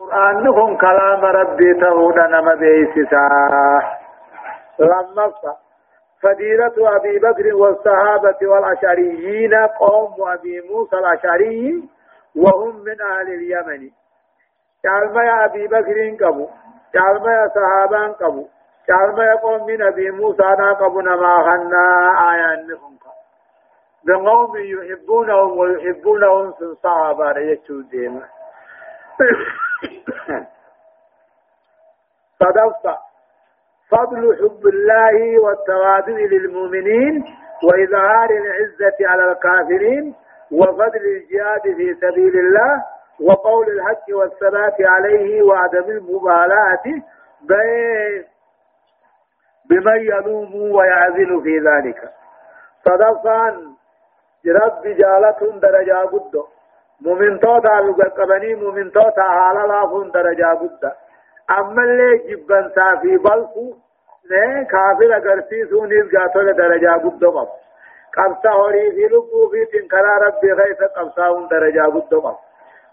القرآن هم كلام ربي تهودا نما بيسسا لما فضيلة أبي بكر والصحابة والأشعريين قوم أبي موسى الأشعري وهم من أهل اليمن تعلم يا أبي بكر قبو تعلم يا صحابان قبو تعلم يا قوم من أبي موسى قبو نما خنا آيانهم بقوم يحبونهم ويحبونهم في الصحابة يجتودين صدفت فضل حب الله والتواضع للمؤمنين وإظهار العزة على الكافرين وفضل الجهاد في سبيل الله وقول الحق والثبات عليه وعدم المبالاة بمن يلوم ويعزل في ذلك. صدفا رب جالة درجة قد مؤمن توتا لقبني مؤمن توتا حالا لافون درجة قد أما اللي جبن سافي بلفو نه كافر اگرسيسون إذ قاتل درجة قد قب قبصا هوري في لبو في تنكرا ربي غيث قبصاون درجة قد قب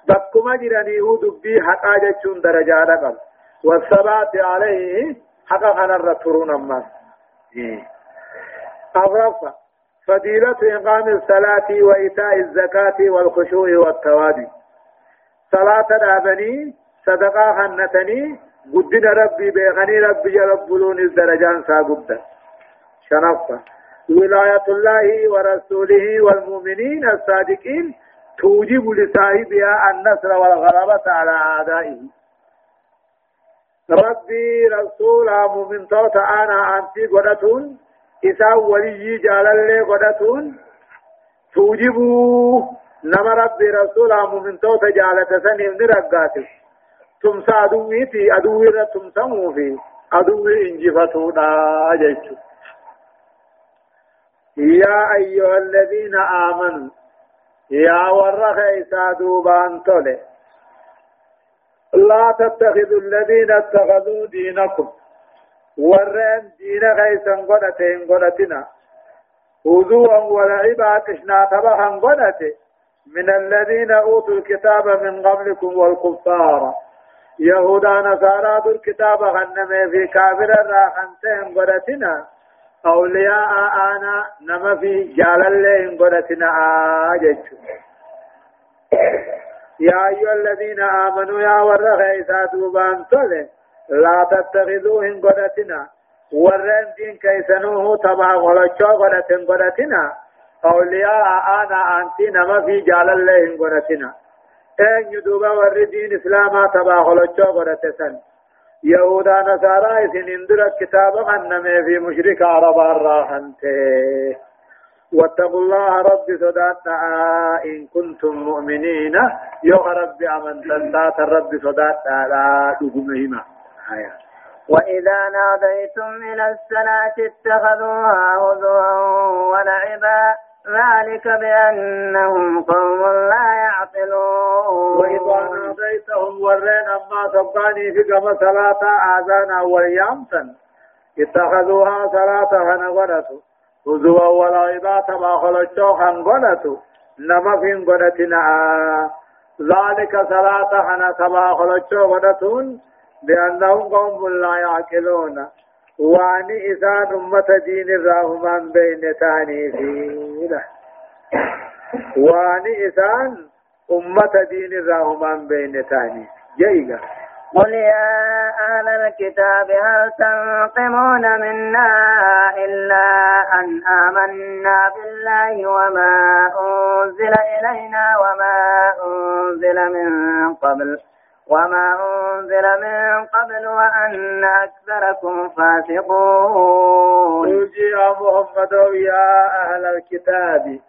بكما جراني هو دبي حقا جتشون درجة قب والثبات عليه حقا خنا الرترون أما أغرفة فضيلة إقام الصلاة وإيتاء الزكاة والخشوع والتوادي صلاة الأبني صدقة خنتني قدنا ربي بيغني ربي جلبلون الدرجان ساقبدا شنفة ولاية الله ورسوله والمؤمنين الصادقين توجب لصاحبها النصر والغلبة على أعدائه. ربي رسول مؤمن توتا أنا أنتي قدتون. إسا ولي جالالي قدتون توجبوا نما ربي رسول مؤمن توتا جالة سنين نرقاتي تمسى أدوي في أدوي را تمسى في أدوي إنجفتو دا يا أيها الذين آمنوا يا ورخ إسا دوبان تولي لا تتخذوا الذين اتخذوا دينكم ورين دين غيثا قدتين قدتنا هزوا ولعبا كشنا تبخا قدت من الذين أوتوا الكتاب من قبلكم والكفار يهودا نصارى در كتاب غنم في كافر راحنتهم قدتنا أولياء آنا نما في جال الله قدتنا آجج يا أيها الذين آمنوا يا ورغ إذا دوبان لا تتخذوهم قدتنا. ورن دين كيسنوه تبع غلچو قدتن قدتنا. أولياء آنا أنتي نما في جال الله قدتنا. أن يدوبا ور دين إسلاما تبع غلچو قدتسن يهودا نصارى إذن اندر الكتاب غنمي في مشرك عرب الراحنته واتقوا الله رب صداتنا. إن كنتم مؤمنين. يا رب أمن تنتات الرب صداتنا. لا تقومهما آية وإذا ناديتم إلى الصلاة اتخذوها هزوا ولعبا ذلك بأنهم قوم لا يعقلون. وإذا ناديتهم ورين أما صباني في صلاة آذانا واليامسا اتخذوها صلاة هنغرته هزوا ولعبا تما خلچو هنغرته نما فين غرتنا ذلك صلاة هنا تما خلچو غرتون بأنهم قوم لا يعقلون. وأني إسان أمة دين الرحمن بين تاني وأني إسان أمة دين الرحمن بين تاني جيغا قل يا أهل الكتاب هل تنقمون منا إلا أن آمنا بالله وما أنزل إلينا وما أنزل من قبل؟ وما أنزل من قبل وأن أكثركم فاسقون قل يا محمد يا أهل الكتاب.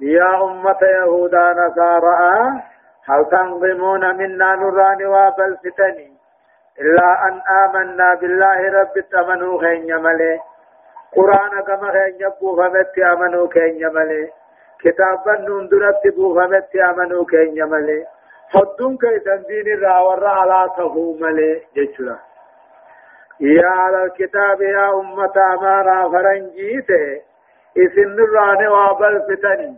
يا أمة يهودا نصارى هل تنظمون منا نران وبالفتني إلا أن آمنا بالله رب تمنوا خين يملي قرآن كما خين يبو فمت آمنوا خين يملي كتابا نندرت بو فمت آمنوا خين يملي فدون كيسان دين الراور على تهوملي جيشلا يا على الكتاب يا أمة أمانا فرنجيته إسن الراني وابل فتني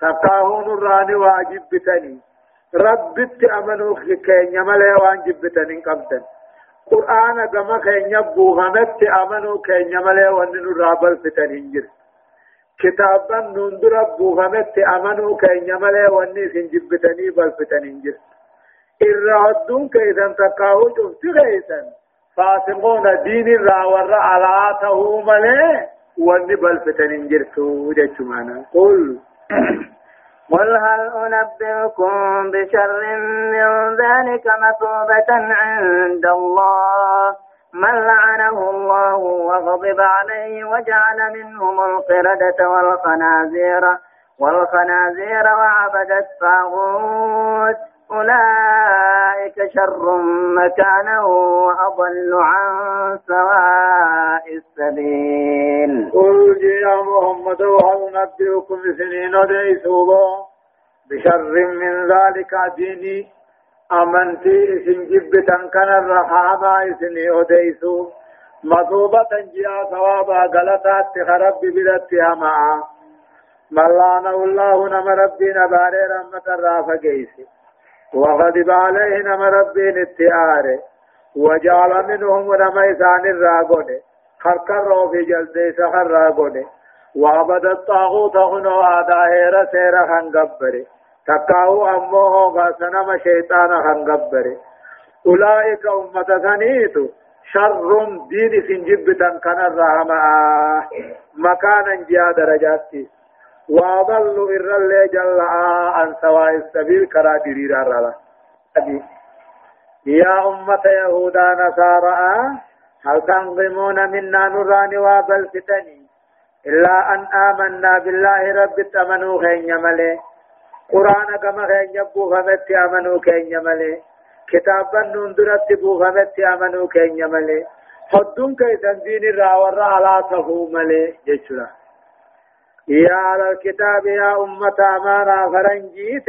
تقاهون الراني واجب فتني ربت أمنوا كين يملي وان جبتن قبدا قرآن كما كين يبوغمت أمنوا كين يملي وان نرابل فتن هنجر كتابا نندر بوغمت أمنوا كين يملي وان سنجبتني بل فتن هنجر إرهدون كيدا تقاو شفت غيثا فاسقون دين الراور على تهو ملي وان بل فتن هنجر تو جمعنا قل قل هل أنبئكم بشر من ذلك مثوبة عند الله من لعنه الله وغضب عليه وجعل منهم القردة والخنازير والخنازير وعبد الطاغوت. أولئك شر مكانا وأضل عن سواء السبيل. قل يا محمد وهل نبئكم سنين ديسوبا بشر من ذلك ديني؟ أمنتي اسم جبتا كان الرحامة اسمي أديسو مصوبة جاء ثوابا غلطات خرب بدتها معا ملانه الله نم ربنا باري رحمة الرافة جيسي وغضب عليه نما ربين اتعاره وجعل منهم نما إسان الراغون خرقر في جلد سخر راغون وعبد الطاغوت هنو آدائر سير خنقبر تقاو أمه غاسنما شيطان خنقبر أولئك أمة ثنيت شر دين سنجبتا كان الرحمة مكانا جاء درجاتي وأضل إر اللي جل عن سواء السبيل كرا دريرا رلا يا أمة يهودا نصارى هل تنظمون منا نران وابل فتني إلا أن آمنا بالله رب تمنوا خين يملي قرآن كما خين يبو خمت أمنوا خين يملي كتابا نندرت بو خمت أمنوا خين يملي حدون كيسان دين الراور على تفو ملي جيشنا يا على الكتاب يا أمة أمانا فرنجيت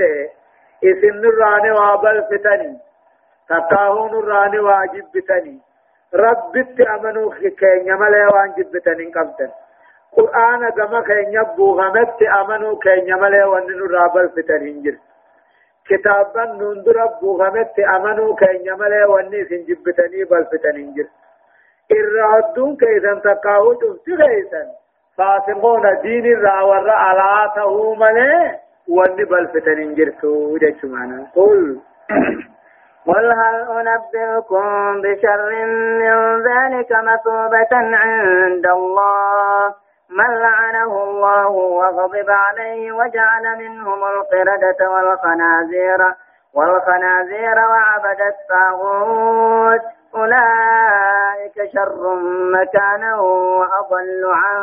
إسن الراني وابل فتني تقاهون الراني واجب بتني ربت أمنوا كين يملي واجب بتني قبتن قرآن كما كين يبو غمت أمنوا كين يملي ونن رابل فتني انجر كتابا نندر أبو غمت أمنوا كين يملي ونن سنجب بتني بل فتني انجر إرهدون كيسان تقاهون تفتغيسان فاسقون دين الراور على تهو ملي واني بل فتن جرتو جمعنا قل قل هل أنبئكم بشر من ذلك مثوبة عند الله من لعنه الله وغضب عليه وجعل منهم القردة والخنازير والخنازير وعبد الطاغوت. أولئك شر مكانا وأضل عن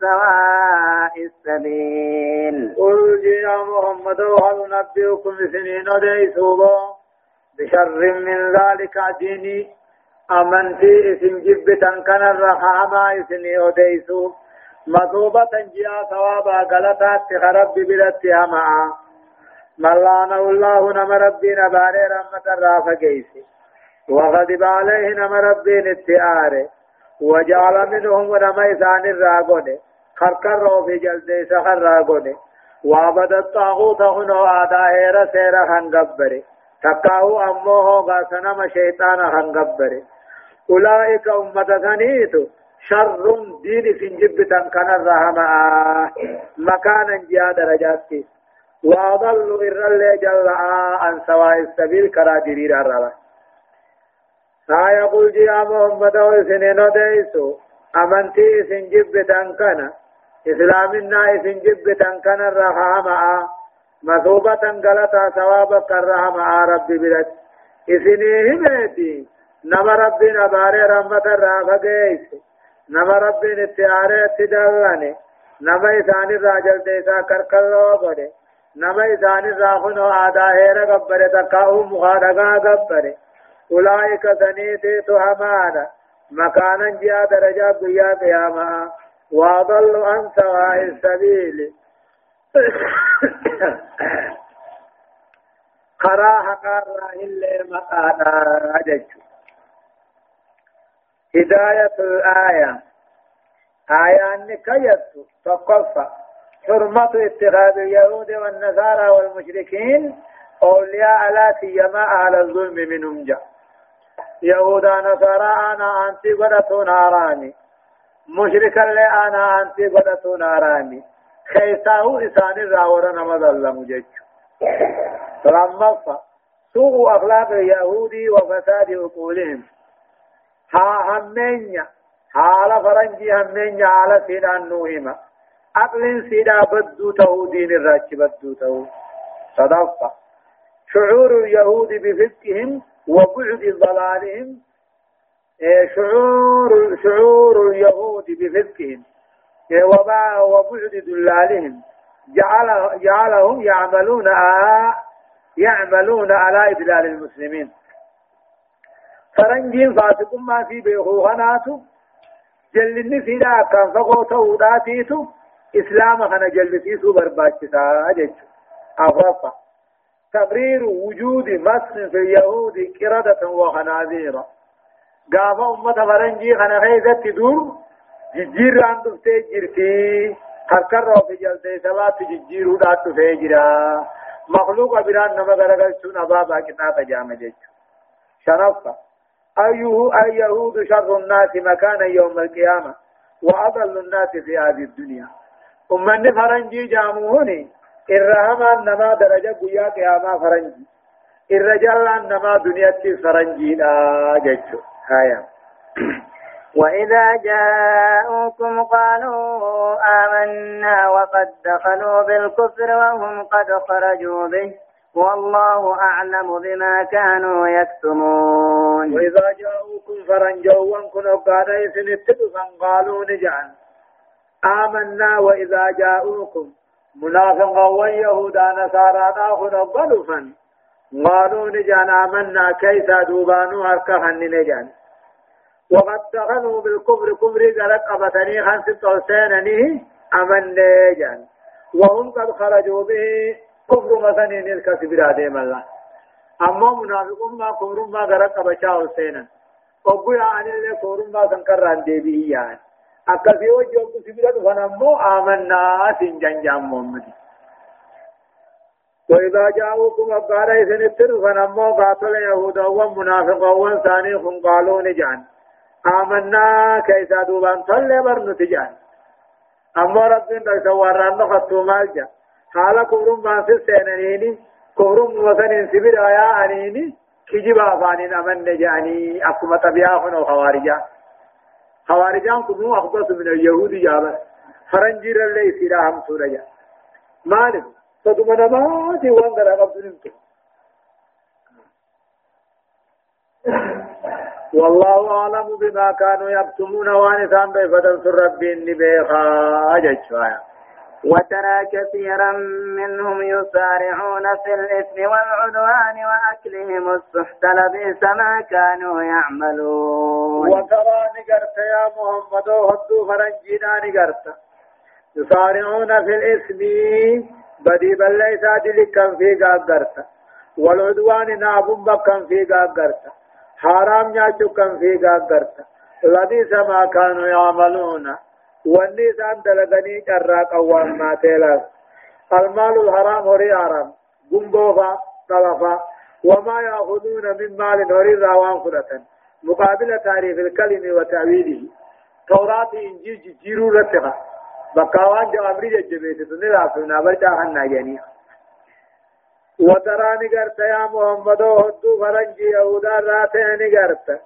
سواء السبيل. قل يا محمد هل نبئكم سنين ديسوبا بشر من ذلك ديني أمنتي اسم جبتا كان الرحامة اسمي أديسو مطوبة جاء ثوابا غلطات خرب بلتها معا ملانه الله نم ربنا باري رحمة الرافة جيسي. وغضب عليه نم ربين اتعاره وجعل منهم نما إسان الراغون خرقر في جلد سخر راغون وعبد الطاغوت هنو آدائر سير هنگبره تقاو أمه غاسنم شيطان هنگبره أولئك أمة ثنيتو شر دين سنجب تنكن الرحمة مكانا جاء درجاتي وأضل إر اللي جل عن سواء السبيل كرا جرير الرحمة ها يقول جي محمد وسنين ديسو أمنتي إسن جب تنكنا إسلامنا إسن جب تنكنا الرحمة مثوبة غلطة ثوابك الرحمة رب بلد. إسني همتي. نما ربنا باري رحمة الرافة جيس نما ربنا اتعاري اتدلني نما إساني راجل ديسا كركلو قده نما إساني راخنو آدا هيرا قبره تقاو مخادقا قبره أولئك سنيتي تهمانا مكانا جاء درجة قيا قياما وأضل عن سواء السبيل قراها قارا إلا مقانا أجج هداية الآية آية نكيت تقفى حرمة اتخاذ اليهود والنصارى والمشركين أولياء لا سيما أهل الظلم منهم جاء يهودا نصارى أنا أنتي قدتون ناراني مشركا لي أنا أنتي قدتون ناراني خيساه إسان الراورة نمد الله مجج فلما سوء أخلاق اليهود وفساد عقولهم ها همينيا حال فرنجي همينيا على سيدان نوهما عقل سيدا بدو تو دين الراج بدو تو صدقت شعور اليهود بفسقهم وبعد ضلالهم شعور شعور اليهود بفسقهم إيه، وبعد دلالهم جعل جعلهم يعملون يعملون على إدلال المسلمين فرنجين فاسق ما في بيخوهناتو جلني فينا كان فقوته ذاتيتو إسلام خنا جلسيسو برباچتا أجج أفرفا تبرير وجود مسخ في اليهود كردة وخنازير قاف أمة فرنجي خنا غيزة تدور ججير عن دفتي جرتي خركر في جلسي صلاة ججير ودات فيجرا مخلوق بران نما غرغل سون أبابا كتاب جامع جيش أيه اليهود شر الناس مكانا يوم القيامة وأضل الناس في هذه الدنيا. أمني فرنجي جاموهني الرحمن نما درجة قيا قياما فرنجي. الرجال نما دنيا فرنجي لا جيشو هايا. وإذا جاءوكم قالوا آمنا وقد دخلوا بالكفر وهم قد خرجوا به. والله أعلم بما كانوا يكتمون. وإذا جاءوكم فرنجوا وانكن قادا يسنتدفا قالوا نجعل. آمنا وإذا جاءوكم. منافقا ويهودا نصارى ناخذ ضلفا. قالوا نجعل آمنا كيف دوبانو هركهن نجعل. وقد دخلوا بالكفر كفر قلت أبتني خمس طوسينني أمن نجعل. وهم قد خرجوا به. كفر مثلا الكسب رادم الله. أما منافقون ما كفر ما قلت أبشاء حسينا. وقويا عن اللي كفر ما سنكران دي به يعني hojii oggu sibila dhufan ammoo aamannaa siin janjaan muhammadi وإذا جاءوكم أبقال إذن الترفن أمو قاتل يهودا ومنافقا هم قالوا نجعل آمنا كيسا دوبان صلي برن تجعل أمو ربين رأيسا واران نخطو مالجا. حالا كورم ما في السينانيني كورم وثنين سبيل آيا أنيني كجب آفانين أمن نجعني أكما تبياخن وخوارجا خوارجان كنو أخبث من اليهود جابا فرنجير اللي سيرا هم سورة جا مالك تدمنا ما دي وانغر أقبض نمتو والله أعلم بما كانوا يكتمون وانسان بفتن سر ربي النبيخا أجج وترى كثيرا منهم يسارعون في الإثم والعدوان وأكلهم السحت لبئس ما كانوا يعملون. وترى نقرت يا محمد وهدو فرنجينا نقرت. يسارعون في الإثم بدي بل ليس لكم في قرت والعدوان نابم بكم في قرت حرام نياتو كم في قرت لبئس ما كانوا يعملون. واني سان دلغني قرا قوام ما تيلا المال الحرام هري حرام غنبوفا طلفا وما يأخذون من مال هري راوان فرة مقابل تعريف الكلمة وتأويله توراة إنجيل جيرو رتها بقاوان جو أمري جبيت تنلا فينا برجع حنا جاني وتراني قرت يا محمد هدو فرنجي يهودا راتي قرت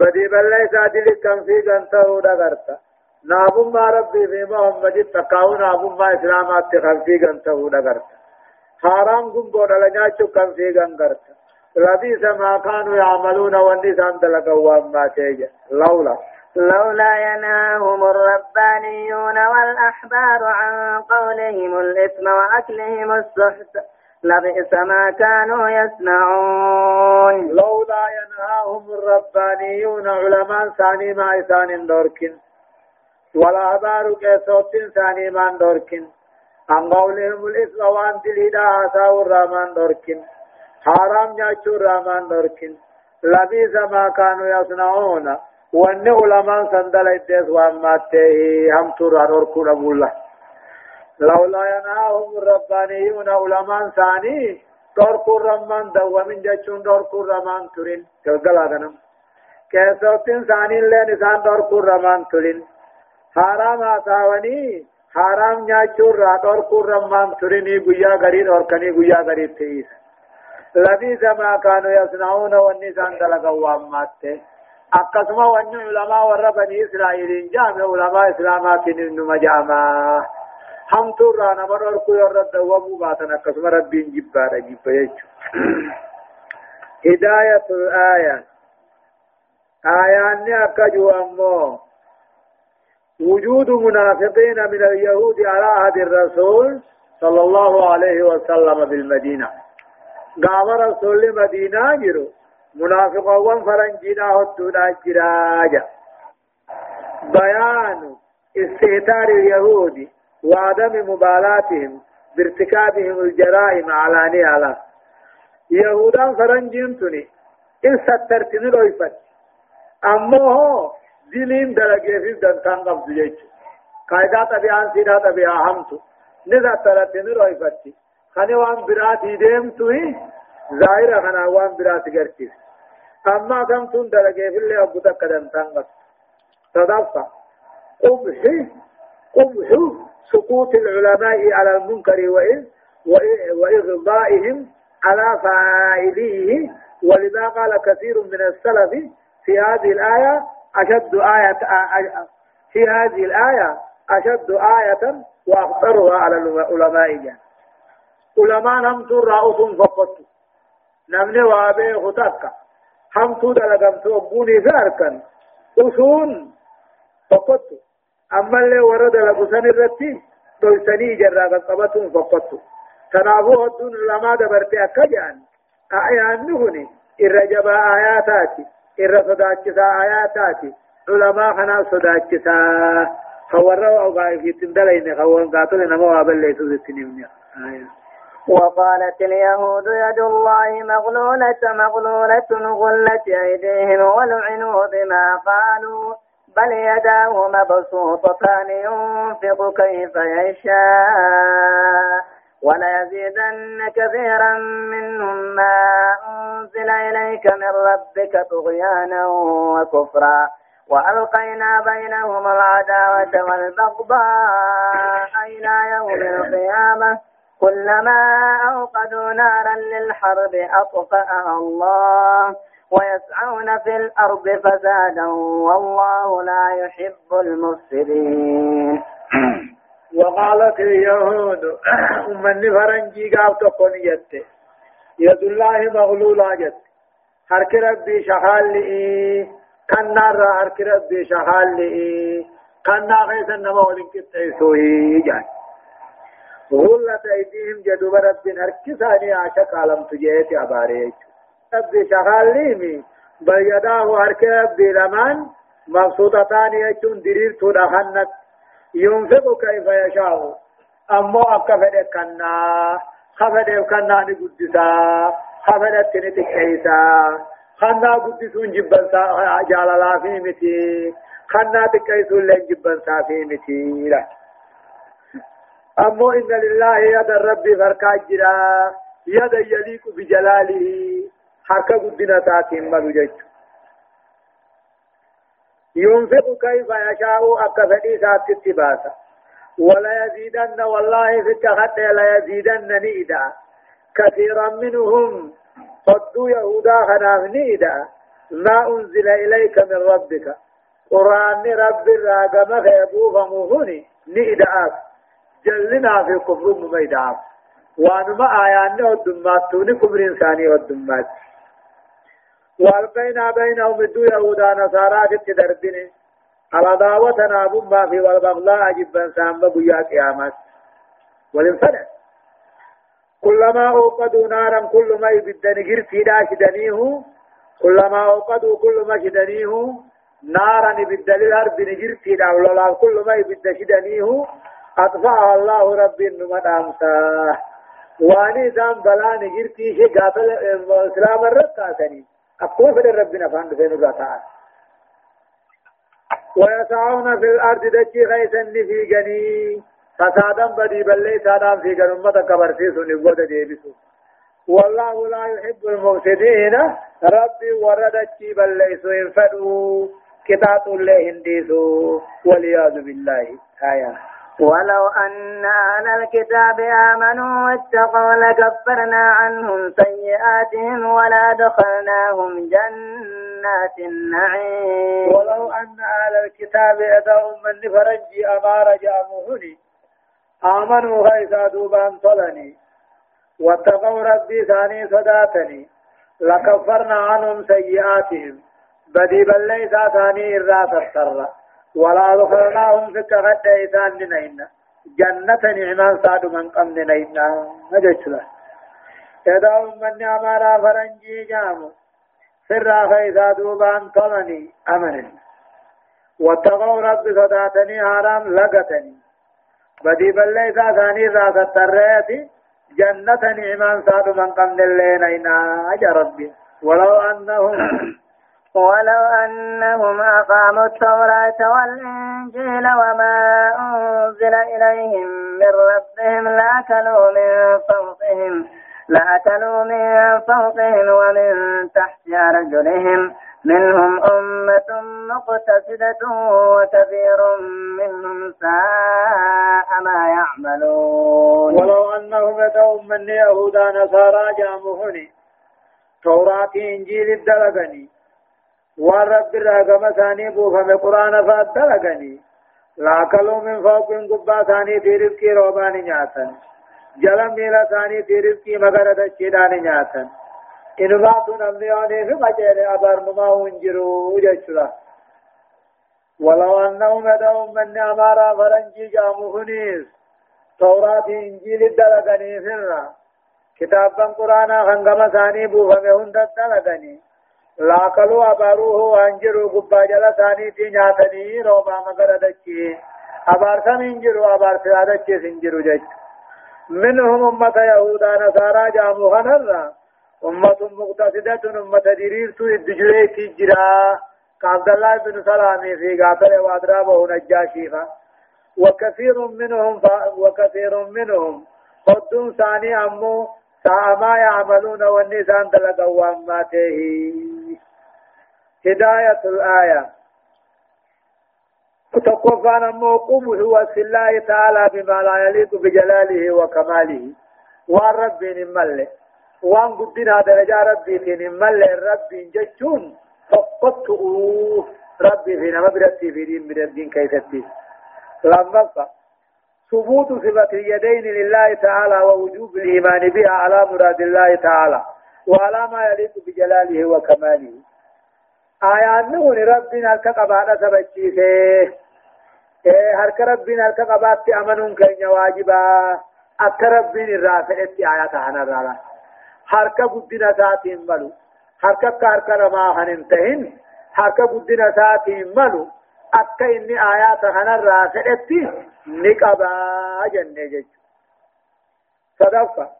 بدي بلي سادي لكم في قنطه قرت نابم ما ربي في محمد تقاو نابم ما اسلامات تخلفي غنته دغرت حرام قم بود لنا چو کم في غنغرت. ربي سما كانوا يعملون والنسان دلقوا ما تيجا لولا. لولا ينهاهم الربانيون والأحبار عن قولهم الإثم وأكلهم السحت. لبئس ما كانوا يصنعون لولا ينهاهم الربانيون علماء ثاني ما إسان دوركن. ولا بارو كيسوتين ثاني من دوركن. عن قولهم الإثم وان دليدا آساو الرحمن دوركن. حرام نياتشو الرحمن دوركن. لبيس ما كانوا يصنعون. وان علماء سندل إدس واماته. هم ترى نوركو الله لولا ينهاهم الربانيون علماء ثاني. دوركو رمان دوامين جچون دوركو رمان ترين كالقلا دنم كيسوتين ثاني اللي نسان دوركو رمان ترين حرام آتاوني حرام نياچون را دوركو رمان تريني گويا غريد اور کني گويا غريد تيس لبيس ما كانوا يصنعون والنسان دلقوا وامات أقسم وأن علماء ور بني إسرائيل جامع علماء إسلامات إنما جامع هم تورا نمر کوئی اور دوامو باتنا قسم ربين جبارا جب يجو هداية الآية آيان أكجو أمو وجود منافقين من اليهود على عهد الرسول صلى الله عليه وسلم بالمدينة. قام رسول مدينة جرو منافقون فرنجينا هدونا جراجا بيان استهتار اليهود وعدم مبالاتهم بارتكابهم الجرائم علانية على يهودا فرنجين تني إن سترتن رويفت أما هو دلين درجة في دنتان قبض جيش قاعدة طبيعان سيدا طبيعا همتو نذا ترتن رويفت خاني وان براتي ديمتوه ظاهرة خنا وان براتي گرچيس أما كم تون درجة في اللي أبو تكدن تنقص تدفع قبح قبح سقوط العلماء على المنكر وإغضائهم على فاعليه ولذا قال كثير من السلف في هذه الآية أشد آية في هذه الآية أشد آية وأخطرها على العلماء. علماء نمت رأوس فقط. نمني وابي خطاك هم تود لقمتو بوني فاركا أسون فقط. أما اللي ورد لبسن الرتي دوسني جرى قبطون فقط. تنابو هدون لما دبرتي أكجان. آيان نهني. الرجب آياتاتي الرصداتشتا آياتاتي علماء خنا صداتشتا خوروا أو في تندلين خوان قاتل نمو أبل ليسو ستنمني وقالت اليهود يد الله مغلولة مغلولة غلت أيديهم ولعنوا بما قالوا بل يداه مبسوطتان ينفق كيف يشاء. وليزيدن كثيرا منهم ما أنزل إليك من ربك طغيانا وكفرا وألقينا بينهم العداوة والبغضاء إلى يوم القيامة. كلما أوقدوا نارا للحرب أطفأها الله ويسعون في الأرض فسادا والله لا يحب المفسدين. وقالت اليهود من فرنجي قاب تقون يد يد الله مغلولة جت حرك ربي شحال لئي كان نار حرك ربي شحال لئي كان ناغيث النمو لنكت عيسوه جان غلت أيديهم جدوب رب هركساني عاشق عالم تجيت عباريك رب شغال ليمي بل يداه هرك رب لمن؟ مبسوطتان يجون درير تدخنت ينفق كيف يشاء أمو أكفد كنا خفد كنا نقدسا خفد تنتكيسا خنا قدسون جبن جاللا في متي خنا تكيسون لن جبن في متي لا أمو إن لله يد الرب فركاجرا يد يليق بجلاله حركة قدنا تاتين ملوجج ينفق كيف يشاء أكفدي سات اتباسا. ولا يزيدن والله في التخطى لا يزيدن نيدا. كثيرا منهم صدوا يهودا خناف نيدا. ما أنزل إليك من ربك. قرآن رب الراقم خيبو فمهني نيدا. جلنا في كفر مميدا وانما آيان ودمات توني كفر إنساني ودمات والقينا بينهم الدو يهودا نصارى في التدربين على دعوتنا بما في والبغضاء جبا سام بيا قيامات والانفلت كلما أوقدوا نارا كل ما يبدن جرتي داشدنيه كلما أوقدوا كل ما شدنيه. نارا يبدل الأرض نجرتي داولا كل ما يبدن شدنيه. أطفأ الله رب النمت أمسا. واني دام بلا نجرتي شي قاتل إسلام الرقاتني أقول فد ربنا فاند فين قاتا ويسعون في الأرض دجي غيثا في جني. فسادا بدي بلي سادام في جنمة كبرسيس نبوة ديبسو. والله لا يحب المفسدين. ربي وردت بل ليسوا ينفدوا كتاب الله هنديسوا والعياذ بالله. آية. ولو أن أهل الكتاب آمنوا واتقوا لكفرنا عنهم سيئاتهم ولا دخلناهم جنات النعيم. ولو أن أهل الكتاب يدعون من فرنجي أمار جامهني آمنوا غيثا دوبان طلني واتقوا ربي ثاني صداتني لكفرنا عنهم سيئاتهم بدي بل ليس ثاني الراس السر ولا دخلناهم في كغد إيسان نينا جنة نعمان صاد من قم نينا نجد له إذا من أمارا فرنجي جامو. سر خيزا دوبان طلني أمن واتقوا رب صداتني حرام لقتني. بدي بل ليس ثاني الراس السر جنة نعمان صاد من قم نينا أجا ربي. ولو أنهم ولو أنهم أقاموا التوراة والإنجيل وما أنزل إليهم من ربهم لأكلوا من فوقهم لأكلوا من فوقهم ومن تحت أرجلهم. منهم أمة مقتصدة وكثير منهم ساء ما يعملون. ولو أنهم يدعون من يهودا نصارى جامهني توراة إنجيل الدلقني والرب الرقم ثاني بوفم قرآن فاتلقني لاكلوا من فوق قبا ثاني في رزقي روبان نياتا جلم ميلا ثاني في رزقي مغر دچيدان نياتا إنما تنميوني في مجال أبار مما ونجروا جيشلا ولو أنهم يدعون من أمارا فرنجي جاموهنيس توراة إنجيل الدلقني فرنا كتابا قرآن خنقم ثاني بوفم هند الدلقني لاقلوا أباروه وانجروا قبا جل ثاني في نياتني روما مغر دچي أبار سمين جروا أبار سلادچي سنجروا جج. منهم أمة يهودا نصارى جامو خنرا. أمة مقتصدة أمة دريرت الدجلي تجرا. كعبد الله بن سلام في قاتل وأدرابه نجاشيفا وكثير منهم. وكثير منهم. قد ثاني أمو ساء ما يعملون والنسان دلقوا واماته هداية الآية. تقفان موقوم هو الله تعالى بما لا يليق بجلاله وكماله. والرب نمله وان قدنا درجة ربي نمله الرب جتون فقدت ربي في نما برتي في دين من الدين كيفتي لما ثبوت صفة اليدين لله تعالى ووجوب الإيمان بها على مراد الله تعالى. وعلى ما يليق بجلاله وكماله. آيات نقول ربنا هلك قبادة سبچيسه إيه هلك ربنا هلك قبادة أمنون كين واجبا أك ربنا الرافعت آيات هنا رالا هلك قدنا ساتين ملو هلك كارك رما هننتهن هلك قدنا ساتين ملو أك إني آيات هنا الرافعت نقبا جنة جج صدقة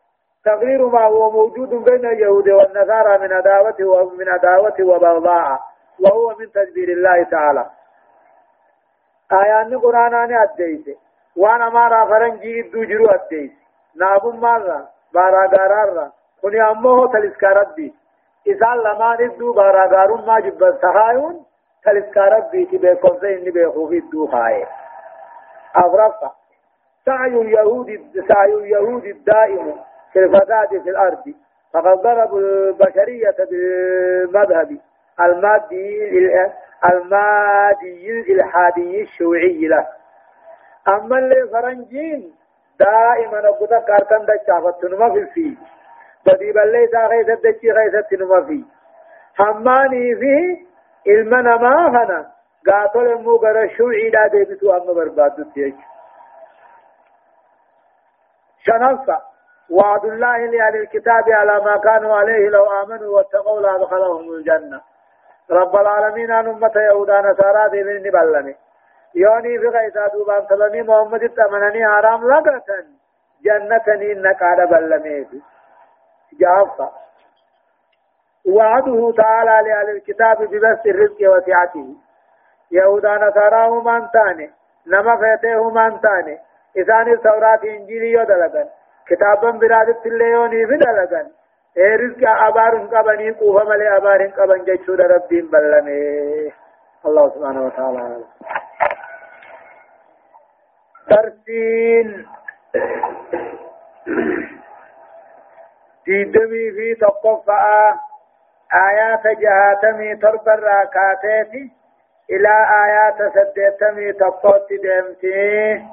تغيير ما هو موجود بين اليهود والنصارى من عداوة ومن عداوة وبغضاء وهو من تدبير الله تعالى. آيان قرآن أديس وأنا ما را فرنجي إدو جرو أديس نابو مارا بارا غارارا. كني أمه تلسكارت بي. إسان لما إدو بارا غارون ما جبت سخايون تلسكارت بي تبه كنسي إني بيخوف إدو خاي أفرقا سعي اليهود سعي اليهود الدائم في الفساد في الأرض. فقد ضربوا البشرية بالمذهب المادي المادي الإلحادي الشيوعي له. أما اللي فرنجين دائما أقول كارتن دچافت نما في الفي بدي بلي سا غيث دچي غيث نما في. هماني في علمنا ما هنا قاتل مو غير الشيوعي لا ديبتو أما بربادو شنفة. وعد الله لأهل الكتاب على ما كانوا عليه لو آمنوا واتقوا لأدخلهم الجنة. رب العالمين أن أمة يهودا نصارى دي من بلني يوني في غيثا دوبان سلمي محمد التمنني حرام لغة جنة إنك على بلمي جافة. وعده تعالى لأهل الكتاب ببث الرزق وسعته. يهودا نصارى هم تاني نما فيته هم كتابا برادت الليوني بدلغن اي رزق ابار قبني قوه ملي ابار قبن جچو ربين بلمه الله سبحانه وتعالى ترسين ديدمي في تقفى آيات جهاتمي تربى الراكاتات إلى آيات سدتمي تقوت دمتي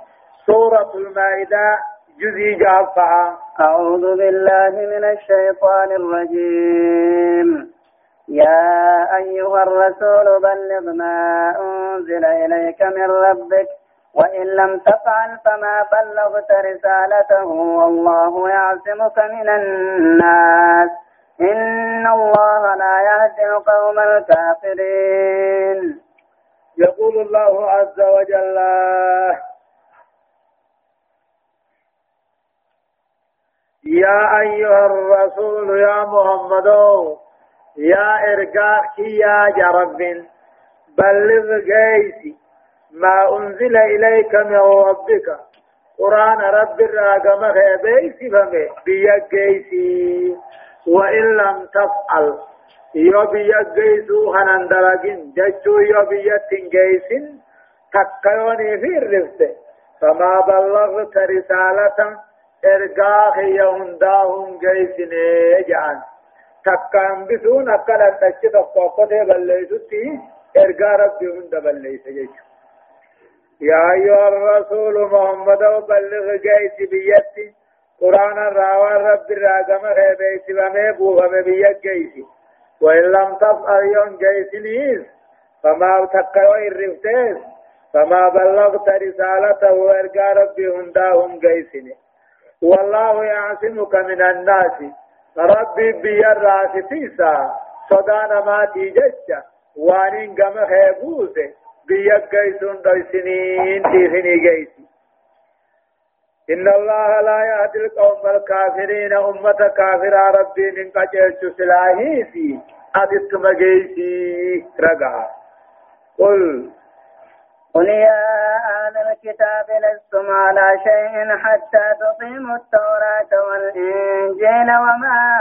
سورة المائدة جزي جافها أعوذ بالله من الشيطان الرجيم. يا أيها الرسول بلغ ما أنزل إليك من ربك وإن لم تفعل فما بلغت رسالته والله يعصمك من الناس. إن الله لا يهدي القوم الكافرين. يقول الله عز وجل يا أيها الرسول يا محمد يا إرقاك يا جرب بلغ جيسي ما أنزل إليك من ربك. قرآن رب الراقم بيسي فمي بيك جيسي. وإن لم تفعل يو بيك جيسو هنندرقين ججو يو بيك جيسين تكيوني في الرفت فما بلغت رسالة إرقاخ يهنداهم جيسين جعان تكام بسون أكلا تشتف قوقته بليسوتي إرقا ربي هند بليس جيسو يا أيها الرسول محمد بلغ جيس بيتي قرآن الراوى رب الراقم خيبيت وميبو ومبيت جيس وإن لم تفعل يوم جيس نيس فما تقوى الرفتيس فما بلغت رسالته وإرقى ربي هنداهم جيسني والله يعصمك من الناس. ربي بير راسفيسا صدان ما تيجج وانين قم خيبوسه بيك جيسون دوسنين تيخني جيسي. إن الله لا يهدي القوم الكافرين. أمة كافرة ربي من قجلت سلاهي في أدت مجيسي رقع قل قل يا أهل الكتاب لستم على شيء حتى تقيموا التوراة والإنجيل وما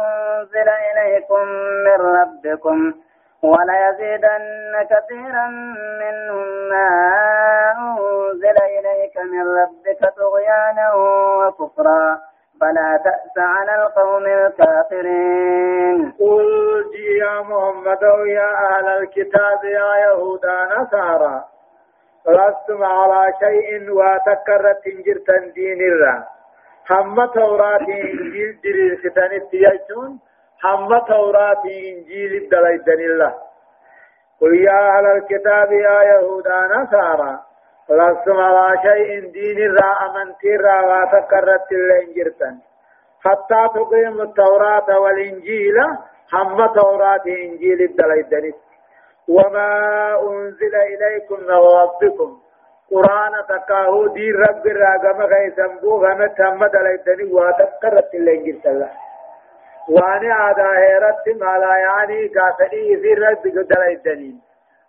أنزل إليكم من ربكم وليزيدن كثيرا منهم ما أنزل إليك من ربك طغيانا وكفرا. فلا تأس على القوم الكافرين. قل يا محمد يا أهل الكتاب يا يهود نصارى. لستم على شيء وتكرت جرتا دين الله هم توراة إنجيل جرير ختان التيجون هم توراة إنجيل الدليدن الله قل يا أهل الكتاب يا يهود نصارى لستم على شيء دين الرا أمنتي الرا وتكرت الإنجرتن حتى تقيم التوراة والإنجيل هم توراة إنجيل الدليدن وما أنزل إليكم من ربكم. قرآن تكاهو دي رب الراقم غيثم بو غمت هم دليدن وتكرت الإنجرتن وأنا عدا هيرت ما لا يعني قاتلي في رب دليدنين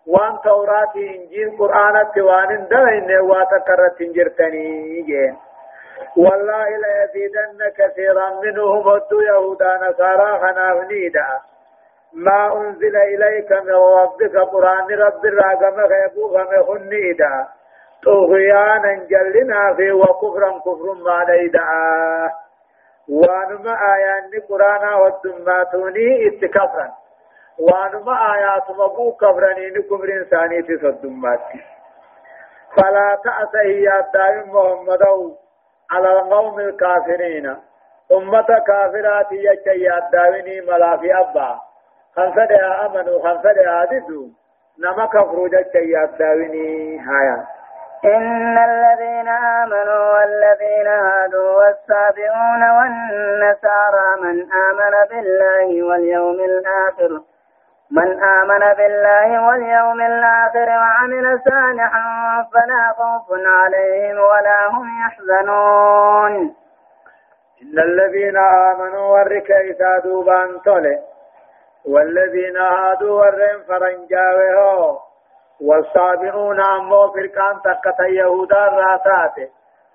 وان تورات انجيل قرآن توان دلين واتكرت انجرتني جين والله لا يزيدن كثيرا منهم ودوا يهودا نصارى خنافنيدا ما أنزل إليك من ربك قرآن رب الراقم غيبو غمخنيدا طغيانا جلنا في وكفرا كفر ما ليدا. وانما آيان قرآن والدماتوني اتكفرا وانما آيات مبو كفرنين كفر إنساني تصدمات فلا تأس هي الدائم محمد على القوم الكافرين. أمة كافرات يجي الدائني ملا أبا. خنفدها أمنوا خنفدها ددوا نما كفروا جي الدائني هايا إن الذين آمنوا والذين هادوا والسابعون والنسارى من آمن بالله واليوم الآخر من آمن بالله واليوم الآخر وعمل صالحا فلا خوف عليهم ولا هم يحزنون. إن الذين آمنوا والركيسا دوبان تولي. والذين هادوا والرين فرنجاوه والصابئون أمو فرقان تكتا يهودا راتات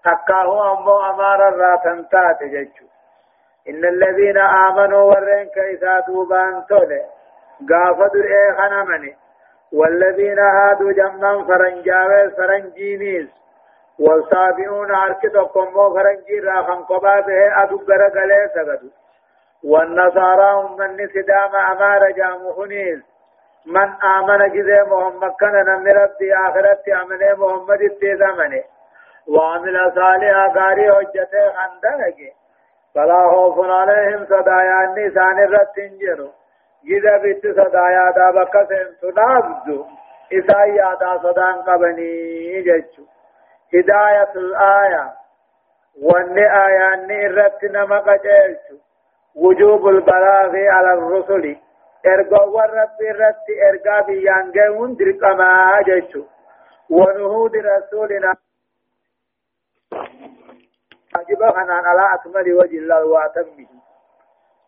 تكاهو أمو أمار الراتن تات جيشو إن الذين آمنوا ورين كيسا دوبان تولي قافدوا إيه خنمني والذين هادوا جمعا فرنجاوي فرنجينيس والصابئون عركتكم مو فرنجي راخن قبا به أدو قرقلي سقدوا والنصارى هم من سدام أمار جامخنيس من آمن جزي محمد كان نمي ربي آخرت أمني محمد التزمني وعمل صالحا قاري حجته خندنك فلا خوف عليهم صدايا النسان الرتنجروا جدا بيت صدايا دا بكسن تنابدو إسا يادا صدان قبني ججو هداية الآية وان آيان الرت نمق جيلشو وجوب البلاغ على الرسل. ارقوا الرب الرت ارقا بيانجون درقما جيشو ونهود رسولنا. واجب خنان على أكمل وجه الله وأتمه.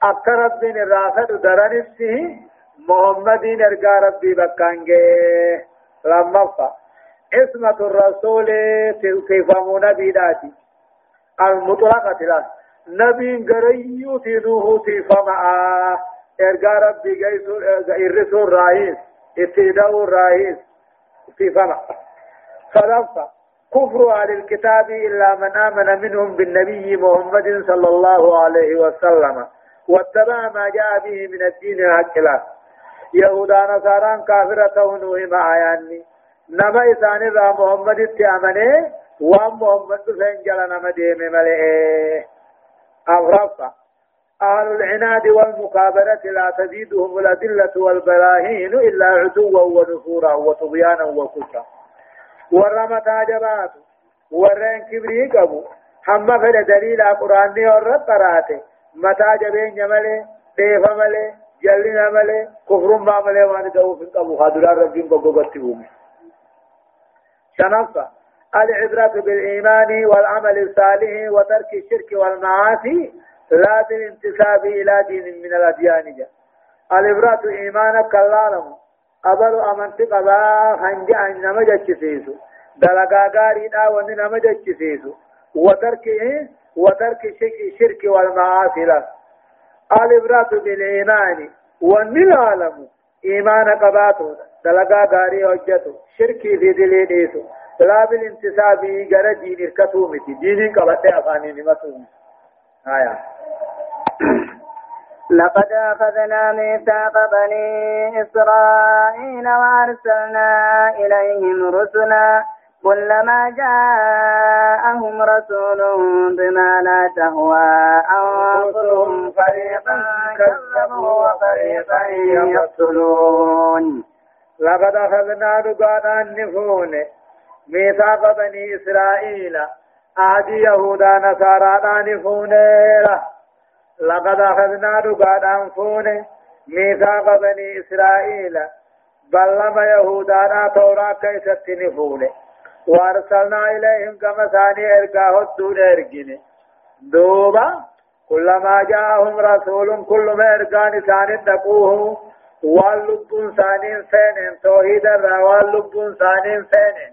أكثر رب الرافد درنسه محمد ارقا ربي بكانجي لما فا اسمة الرسول تلقفمون بيداتي المطلقة له نبي غريو تنوه تفمع ارقا ربي جيسو الرسول رئيس اتداو الرئيس تفمع صدفة كفر أهل الكتاب إلا من آمن منهم بالنبي محمد صلى الله عليه وسلم واتبع ما جاء به من الدين الحق يهودا نصارى كافرة ونوهم آياني نما إسان را محمد اتعمنه وام محمد فنجل نما ديم ملئه. أغرفة أهل العناد والمكابرة لا تزيدهم الأدلة والبراهين إلا عدوا ونفورا وطغيانا وكفرا. ورمتا جبات ورين كبري قبو. هم فل دليل قرآن ورد قراته. متا جبين ملي ديف ملي جلنا ملي كفر ما ملي وان دو في قبو. خادر ربين بقوبتي بومي. شنفة العبرة بالإيمان والعمل الصالح وترك الشرك والمعاصي لا بالانتساب إلى دين من الأديان. العبرة إيمانك اللالم أبل أمنت قبا خنجا إنما جتشسيسو دلقا غاري دا وني نما جتشسيسو وترك إيه؟ وترك الشرك والمعاصي لا العبرة بالإيمان. والنلالم إيمان قباتو دلقا غاري حجتو شركي في دلي ديسو لا بالانتساب غير دين الكتو متي ديني قبته أفاني نمتو آية لقد أخذنا ميثاق بني إسرائيل وأرسلنا إليهم رسلا كلما جاءهم رسول بما لا تهوى أنفسهم فريقا كذبوا وفريقا يقتلون. لقد أخذنا دقانا النفون ميثاق بني إسرائيل. آدي يهودا نصارى نفون لقد أخذنا دقانا فون. ميثاق بني إسرائيل. بل لما يهودا تورا كيست نفون وأرسلنا إليهم كما ثاني إرقاه الدون إرقين. دوبا كلما جاءهم رسول كل ما إرقان ثاني تقوه واللبون ثاني فين توحيد الروال لبون ثاني فين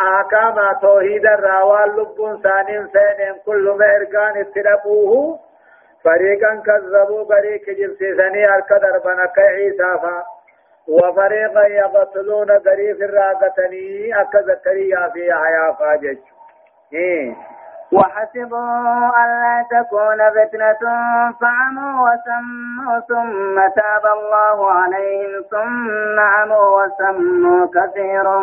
آكاما توحيد الروال لبون ثاني فين كل ما إرقان اتلقوه فريقا كذبوا فريق جبسيسني الكدر بنك عيسى فا وفريقا يقتلون قريب الراقتني أكا زكريا في حياة فاجج إيه وحسبوا ألا تكون فتنة فعموا وسموا ثم تاب الله عليهم ثم عموا وسموا كثير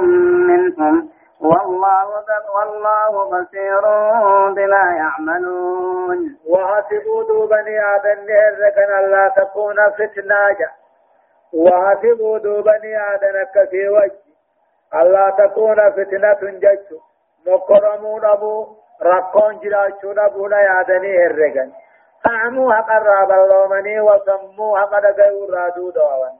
منهم. والله والله بصير بما يعملون. وحسبوا بني آدم لكن ألا تكون فتنة. وحسبوا دوبني آدنك في وجه. الله تكون فتنة جج. مكرمون أبو رقون جلاشون أبو لا يعدني الرقن فعموا حق الراب اللومني وسموا حق دقيو رادو دوان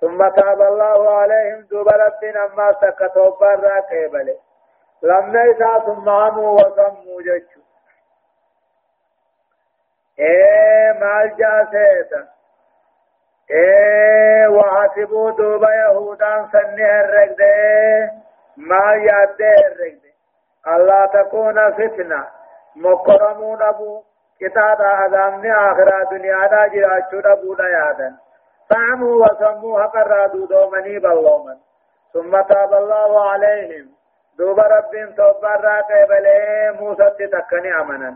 ثم تاب الله عليهم دوب ربنا ما سكتوا برا قبله لما إذا ثم عموا وسموا جج إيه مال جاسيتا إيه وحسبوا دوبا يهودان سنه الرقده ما ياده الرقده الله تكون فتنة مكرمون ابو. كتاب عذابني آخرة دنيا دا جراچو دبودا يادا فعموا وسموا حقر دومني باللومن ثم تاب الله عليهم. دوب رب توبر قبل موسى تكني أمنا.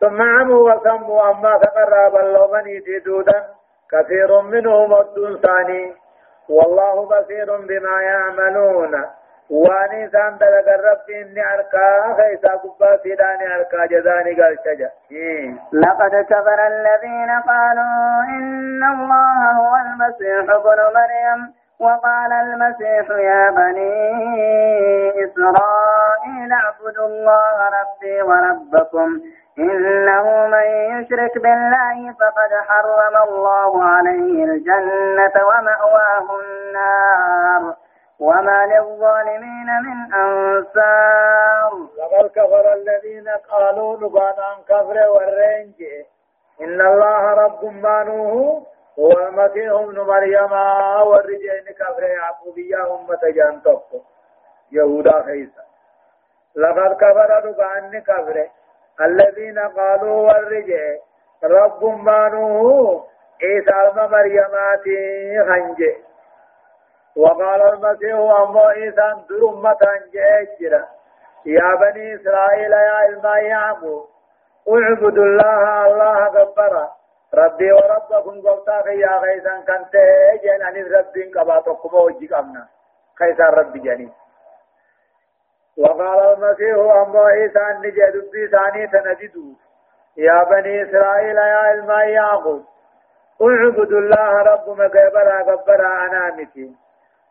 ثم عموا وسموا أما تقرب اللومني تدودا كثير منهم الدون ثاني. والله بصير بما يعملون. واني سان دلق الرب إني أركا خيسا قبا سيداني أركا جزاني قال شجا۔ لقد كفر الذين قالوا إن الله هو المسيح ابن مريم وقال المسيح يا بني إسرائيل اعبدوا الله ربي وربكم إنه من يشرك بالله فقد حرم الله عليه الجنة ومأواه النار۔ وما للظالمين من أنصار. لقد كفر الذين قالوا نبان عن كفر والرنج. إن الله رب مانوه هو المسيح ابن مريم والرجين كفر يعقوبية أمة جانتوك. يهودا خيسا. لقد كفر نبان كفر. الذين قالوا والرجين رب مانوه عيسى مريمات خنجة. وقال المسيح أمو عيسى درمة جيجرة يا بني إسرائيل يا علما يعبو اعبدوا الله الله غبرا ربي وربكم قبطاك يا غيثا كنت جن عن ربي قباتكم وجيك أمنا. خيثا ربي جني وقال المسيح أمو عيسى نجد بي ثاني تنجدوا يا بني إسرائيل يا علما يعبو اعبدوا الله رب مكبرا غبرا أنا متين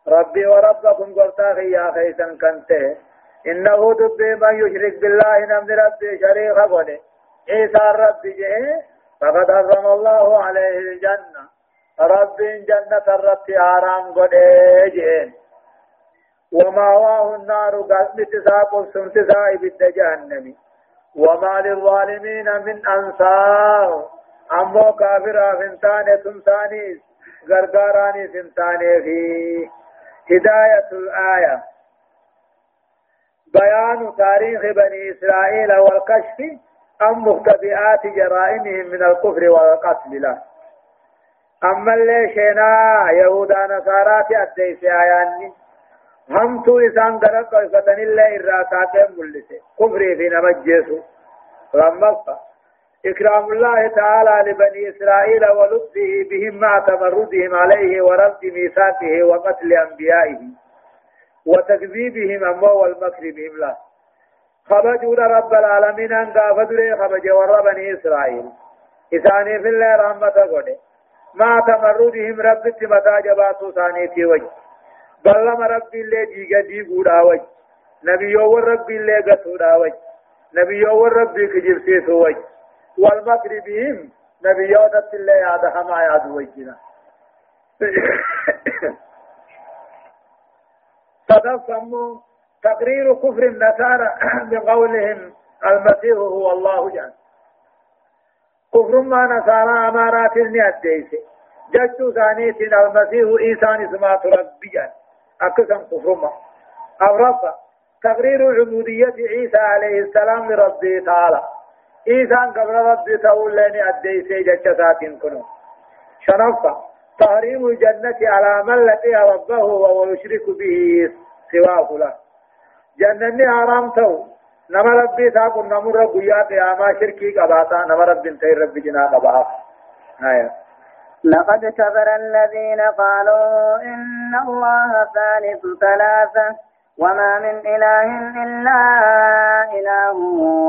ربي وربكم قلتا يا خيسا كنته. إنه دبي من يشرك بالله نمد ربي شريك قوله عيسى ربي جئ فقد حرم الله عليه الجنة. ربي جنة الرب حرام قوله جئ وما واه النار قد تساق سمتساء بالجهنم وما للظالمين من أنصار. أمو كافر فنتاني تمساني غرغاراني فنتاني فيه. هداية الآية بيان تاريخ بني إسرائيل والكشف عن مختبئات جرائمهم من الكفر والقتل له أما اللي شينا يهودا نصارات أديس آياني هم تو إسان درق وفتن الله إراتات ملسي كفري في نمجيسو لما إكرام الله تعالى لبني إسرائيل ولطفه بهم مع تمردهم عليه ورد ميثاقه وقتل أنبيائه وتكذيبهم أمه والمكر بهم له. خبجوا رب العالمين أن قافدوا خبج ور بني إسرائيل. إساني في الله رحمة قد. مع تمردهم رب متى جباتوا ثاني في وجه. بلما رب الله ديغا ديغودا وجه. نبي يور رب الله قصودا وجه. نبي يور رب كجب سيسو وجه والمكر بهم نبيات الله ياد وجنا فتصموا تقرير كفر النصارى بقولهم المسيح هو الله جل. كفر ما نصارى أمارات النياديس جدت ثانية المسيح إيسان اسمات ربيا أكثر كفر ما. أو تقرير عبودية عيسى عليه السلام لربه تعالى. إيسان قبل ربي تقول لني أدي سيجة ساتين كنو. شنفة تحريم الجنة على من لقي ربه وهو يشرك به سواه له. جنة حرام تو. نما ربي تاكو نمر قيا قياما شركي قباتا نما ربي تير ربي جنا قباتا. آية. لقد كفر الذين قالوا إن الله ثالث ثلاثة وما من إله إلا إله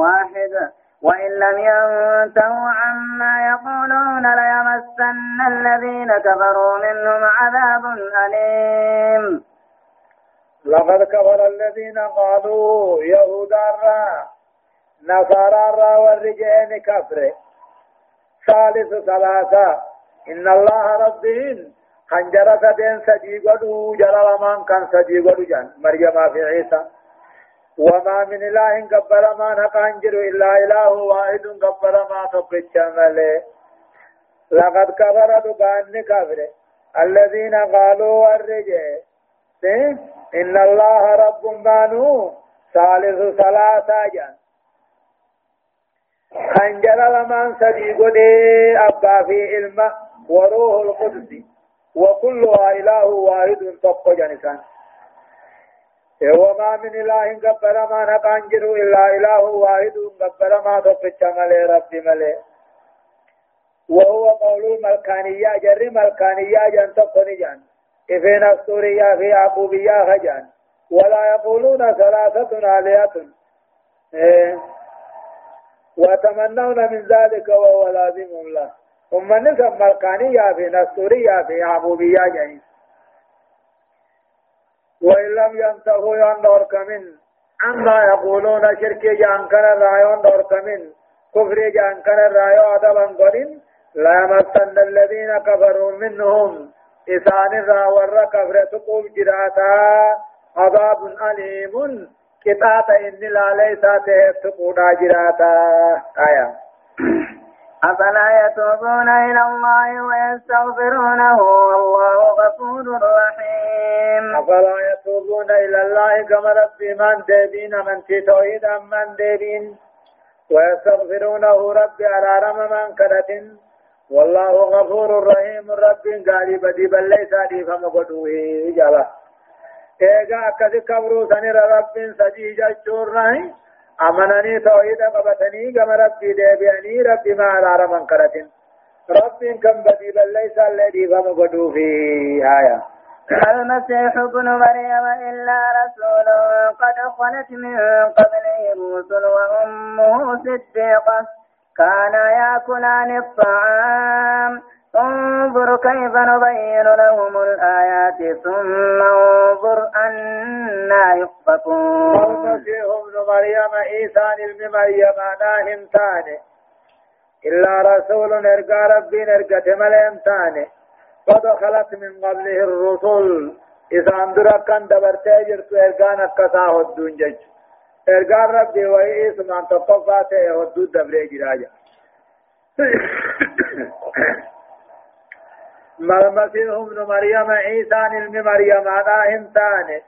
واحد. وإن لم ينتهوا عما يقولون ليمسن الذين كفروا منهم عذاب أليم. لقد كفر الذين قالوا يهود الرا نصارى الرا والرجال كفر. ثالث ثلاثة إن الله ربهم خنجر سدين سجي قدو جلال من كان سجي قدو جان. مريم في عيسى. وما من إله قبل ما نقانجر إلا إله واحد قبل ما تقج ملي لقد كفر دقان كفر. الذين قالوا الرجال إن الله رب بانو. ثالث ثلاثة جان خنجر لمن صديق دي أبا في علم وروح القدس. وكلها إله واحد تقو جنسان. وما من إله قبل ما نقانجر إلا إله واحد قبل ما تقش ملي ربي ملي وهو قول الملكانية جر ملكانية جن تقني جن. إفين السورية في عقوبية خجان ولا يقولون ثلاثة آلهة. إيه. وتمنون من ذلك وهو لازم له. ثم نسب ملكانية في نسورية في عبودية جاي وإن لم ينتهوا يندور كمن. عما يقولون شرك جان كان الرايون دور كمن. كفر جان كان الرايو أدبا قرن لا يمسن الذين كفروا منهم. إسان الرا ور كفر تقوم جراتا. عذاب أليم. كتاب إن لا ليس تقودا جراتا. آية. أفلا يتوبون إلى الله ويستغفرونه والله غفور رحيم. أفلا يتوبون إلى الله كما ربي من دين من توحيد من دين ويستغفرونه ربي على رم من كرة والله غفور رحيم. ربي قال بدي بل ليس دي فمقدوه جلا إيجا أكد كبرو سنر رب سجي جشور رحيم أمنني توحيد قبتني كما ربي ديبياني ربي ما على من كرتين. ربي كم بدي بل ليس الذي فمقدو في آية. المسيح ابن مريم إلا رسول قد خلت من قبله الرسل وأمه صديقة. كانا يأكلان الطعام. انظر كيف نبين لهم الآيات ثم انظر أنا يؤفكون. المسيح ابن مريم عيسى ابن مريم ناهم تاني. إلا رسول ارقى ربي ارقى ملهم تاني. قد خلت من قبله الرسل. إذا أندر كان دبرتي جرت ارقى نكساه الدون جج. ارقى ربي وإيس من تقفاته ودود دبري جراجا ما المسيح ابن مريم عيسى ابن مريم أنا إنسان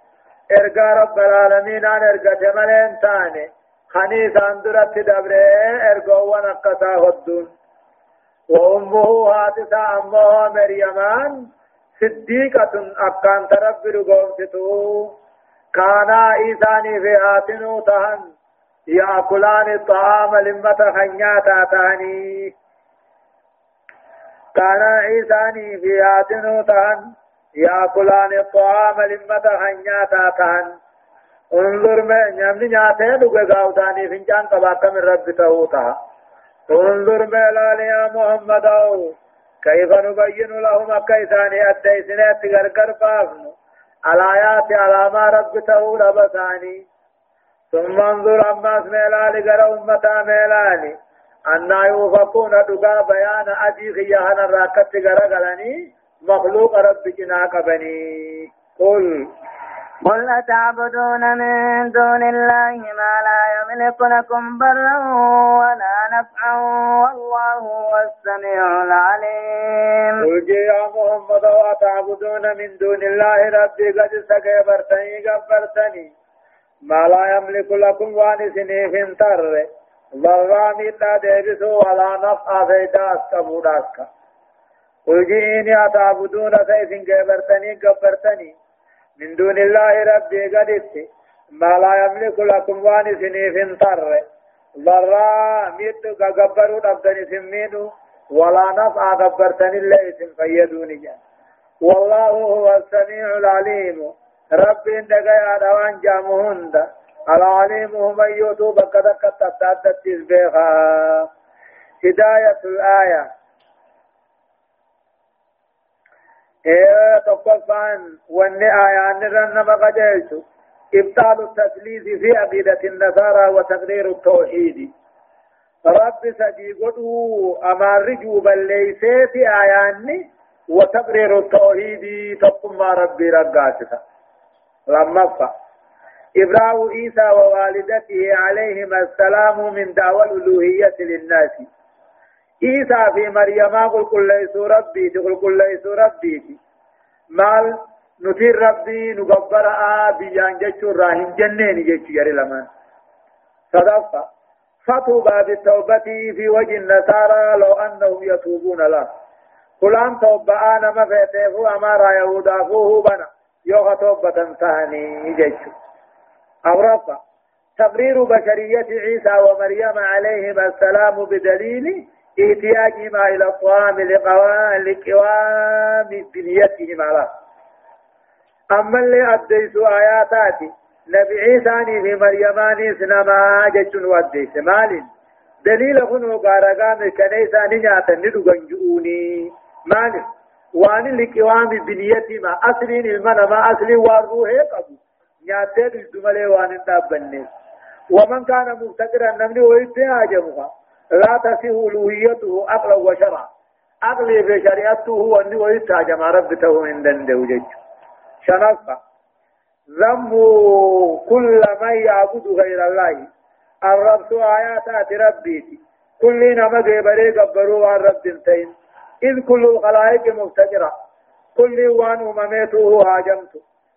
إرقى رب العالمين أن إرقى جمل إنسان خنيس أندرت دبره إرقى ونقصا هدون وأمه هاتسا أمه مريمان صديقة أكان ترب رقوم كانا إيساني في آتنو تهن يأكلان الطعام لمة خنياتا تاني كان عيساني في آتنو تان يأكلان الطعام لمة خنياتا تان انظر ما نمني نياته دوغه غاوتاني فنجان قباك من رب تهوتا. انظر ما لال يا محمد كيف نبين لهم كيساني أديسنات غرغر بافن الآيات على ما رب تهو لبساني ثم انظر أما اسم غر أمتا ميلاني أنا يوفقون دقا بيان أجي خيانا راكت غرغلني مخلوق رب جناك بني قل. قل أتعبدون من دون الله ما لا يملك لكم برا ولا نفعا والله هو السميع العليم. قل يا محمد وأتعبدون من دون الله ربي قد سكبرتني قبرتني. ما لا يملك لكم وانسني في انتر ضرا ميتا ديبسو ولا نفع فيدا اسكبود اسكا قل جئيني أتعبدون سيسن قبرتني قبرتني من دون الله ربي قدت ما لا يملك لكم وان سنيف انطر ضرا ميت قبروا أبدني سمينو ولا نفع قبرتني الله اسم فيدوني جان والله هو السميع العليم ربي اندقى يا دوان جامهند العليم من قد قد تتعدد تسبيخا هداية الآية إيه تقفان واني آيان رن مقجلت إبطال التثليث في عقيدة النصارى وتقرير التوحيد رب سجيقه أما رجوبا ليس في آيان وتقرير التوحيد تقم ربي رقاتك لما فا إبراء عيسى ووالدته عليهما السلام من دعوى الألوهية للناس. عيسى في مريم قل قل ليس ربي تقول قل ليس ربي. مال نتير ربي نقبر آ بيان جيشو راهن جنين جيشو يري لمن صدفة فطوبى بالتوبة في وجه النصارى لو أنهم يتوبون له. فلان توبة أنا ما فيته أمارا يهودا فوه بنا. يوغا توبة ثاني جيش أو رفع تقرير بشرية عيسى ومريم عليهما السلام بدليل احتياجهما إلى الطعام لقوام بنيتهما له أما اللي أديسوا آياتاتي نبي عيسى في مريمان سنما جتن وديس مال دليل خنو غارغام كنيسة نياتا ندوغن جؤوني مال وان لقوام بنيتهما أصلين المنى ما أصلي والروح قبو. نياتي دمالي وان دابني ومن كان مفتقرا نمني ويتها جمعها لا تصح ألوهيته عقلا وشرعا. عقلي في شريعته هو أنه ويتها جمع ربته من دنده جج شنفة ذم كل من يعبد غير الله. الرب آيات ربيتي كل نما غيبري قبروا عن رب تين. إذ كل الخلائق مفتقرة كل وان أمميته هاجمت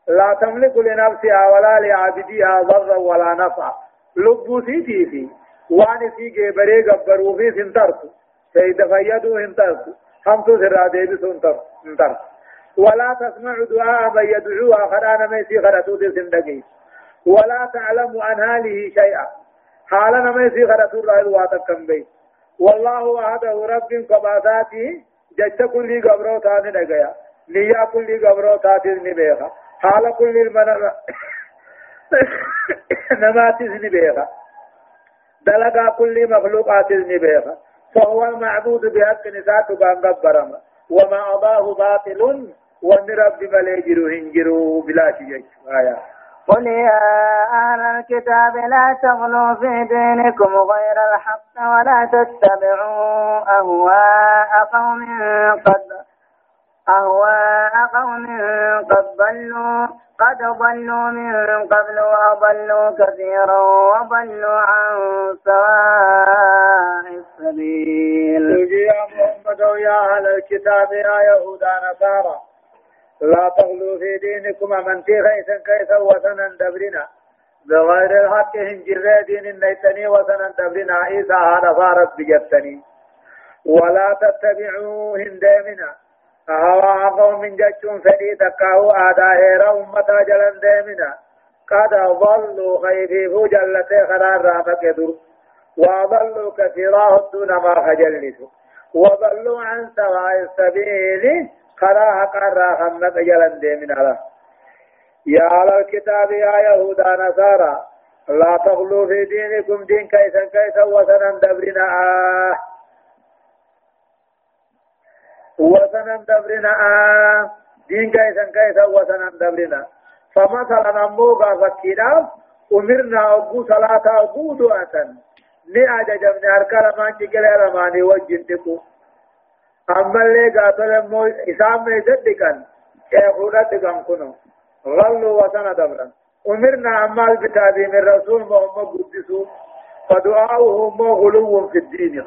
لا تملك لنفسها ولا لعبدها ضرا ولا نفعا. لبو سيتي في وان في جبري غبرو في سنترت. سيد فيدو انترت. هم تو سرا ديبي سنتر انتر ولا تسمع دعاء من يدعو آخرانا ما يسي خرطو دي سندقي ولا تعلم عن هاله شيئا. حالنا ما يسي خرطو رأي واتكم بي والله وحده رب قباثاته جج كل قبرو تاني نگيا نيا كل قبرو تاتي نبيخا حال كل المنى نماتي نبيخا دلقا كل مخلوقات النبيغة فهو المعبود بحق نساته بان قبرما وما أضاه باطل وان رب مليجر هنجر بلا شيء. آية. قل يا أهل الكتاب لا تغلوا في دينكم غير الحق ولا تتبعوا أهواء قوم قد أهواء قوم قد ضلوا قد ضلوا من قبل وأضلوا كثيرا وضلوا عن سواء السبيل. يا محمد يا أهل الكتاب يا يهود نصارى. لا تغلوا في دينكم من تي خيسا كيسا وسنا دبرنا. بغير الحق هنجر دين النيتني وسنا دبرنا. عيسى هذا فارس بجتني. ولا تتبعوا هندامنا هوا قوم جچون فدي تكاو آدا هيرا أمتا جلن ديمنا قد ضلوا خيفيفو جلته خرار رامك در وضلوا كثيرا دون ما خجلسوا وضلوا عن سواء السبيل خرا قرا خمك جلن ديمنا يا على الكتاب يا يهود نصارى لا تغلوا في دينكم دين كيسا كيسا وسنا دبرنا آه وسنا دبرنا. آه دين كيسا كيسا وسنا دبرنا. فمثلا أموغا فكينا. أمرنا أبو صلاة أبو دعاة. نعجة جمنا أركال ما تقل رماني وجنتكو أما اللي قاتل مو إسام ميزدكا يقول دكان كنو. غلوا وسنا دبرا. أمرنا أما الكتاب من رسول محمد قدسو. فدعاؤه مو غلو في الدين.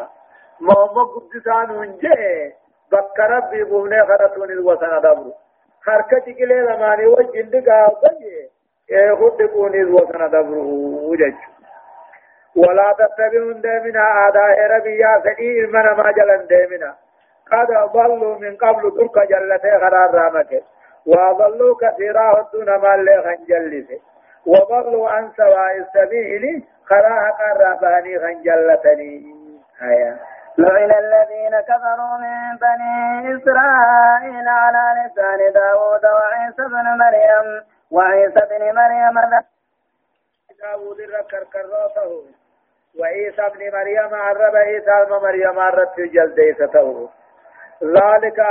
محمد قدسان ونجه بك ربي بومني خرطون الوسن دبر حركة كلي لماني وجن دقا بجي خد قون الوسن دبر وجج ولا تتبعون دامنا آداء ربيا سئي من ما جلن دامنا قد ضلوا من قبل ترك جلته خرار رامك وضلوا كثيرا هدون ما اللي خنجلسه وضلوا عن سواء السبيل خراها قراباني خنجلتني آيات لعن الذين كفروا من بني إسرائيل على لسان داود وعيسى بن مريم وعيسى بن مريم داود الركر كروته وعيسى بن مريم عرب عيسى بن مريم عرب جلديسته ذلك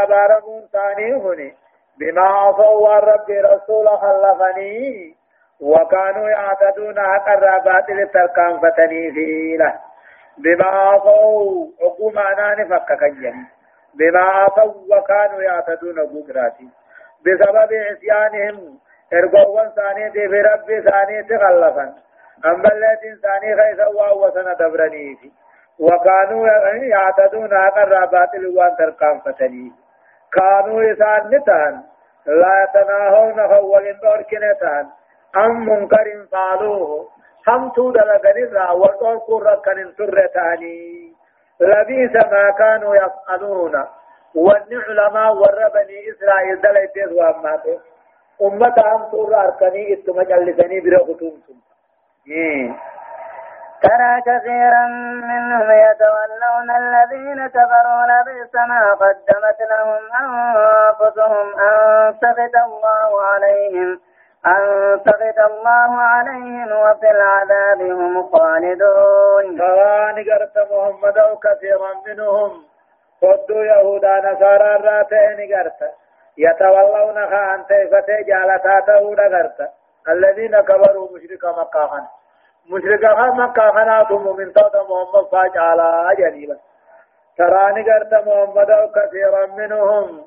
ثاني هني. بما عصوا الرب رسول خلفني وكانوا يعتدون حق الرابات للتركان فتني في له. بما عصوا عقوم أنان فككين بما عصوا وكانوا يعتدون بقراتي بسبب عصيانهم ارقوان ثاني دي برب ثاني تغلفا أما الذين ثاني خيسوا وسن دبرني وكانوا يعتدون أقر باطل وان ترقام فتني. كانوا يسان نتان. لا يتناهون خول دور كنتان أم منكر فعلوه. هم تودا لغنرا ورقون كورا كان ترتاني لبيس ما كانوا يفعلون والنعلماء وربني إسرائيل دلائت واماته أمة هم تورا أركني إتما جلسني برغتوم ترى كثيرا منهم يتولون الذين كفروا لبئس ما قدمت لهم أنفسهم أن سخط الله عليهم أن سخط الله عليهم وفي العذاب هم خالدون. ترى نقرت محمد كثيرا منهم. قدوا يهودا نصارى راتين نقرت يتولونها أن تيفتي جالتاته نقرت الذين كفروا مشرك مكة مشركا مكة خناتهم من توت محمد فاجعلا جليلا تراني قرت محمد كثيرا منهم.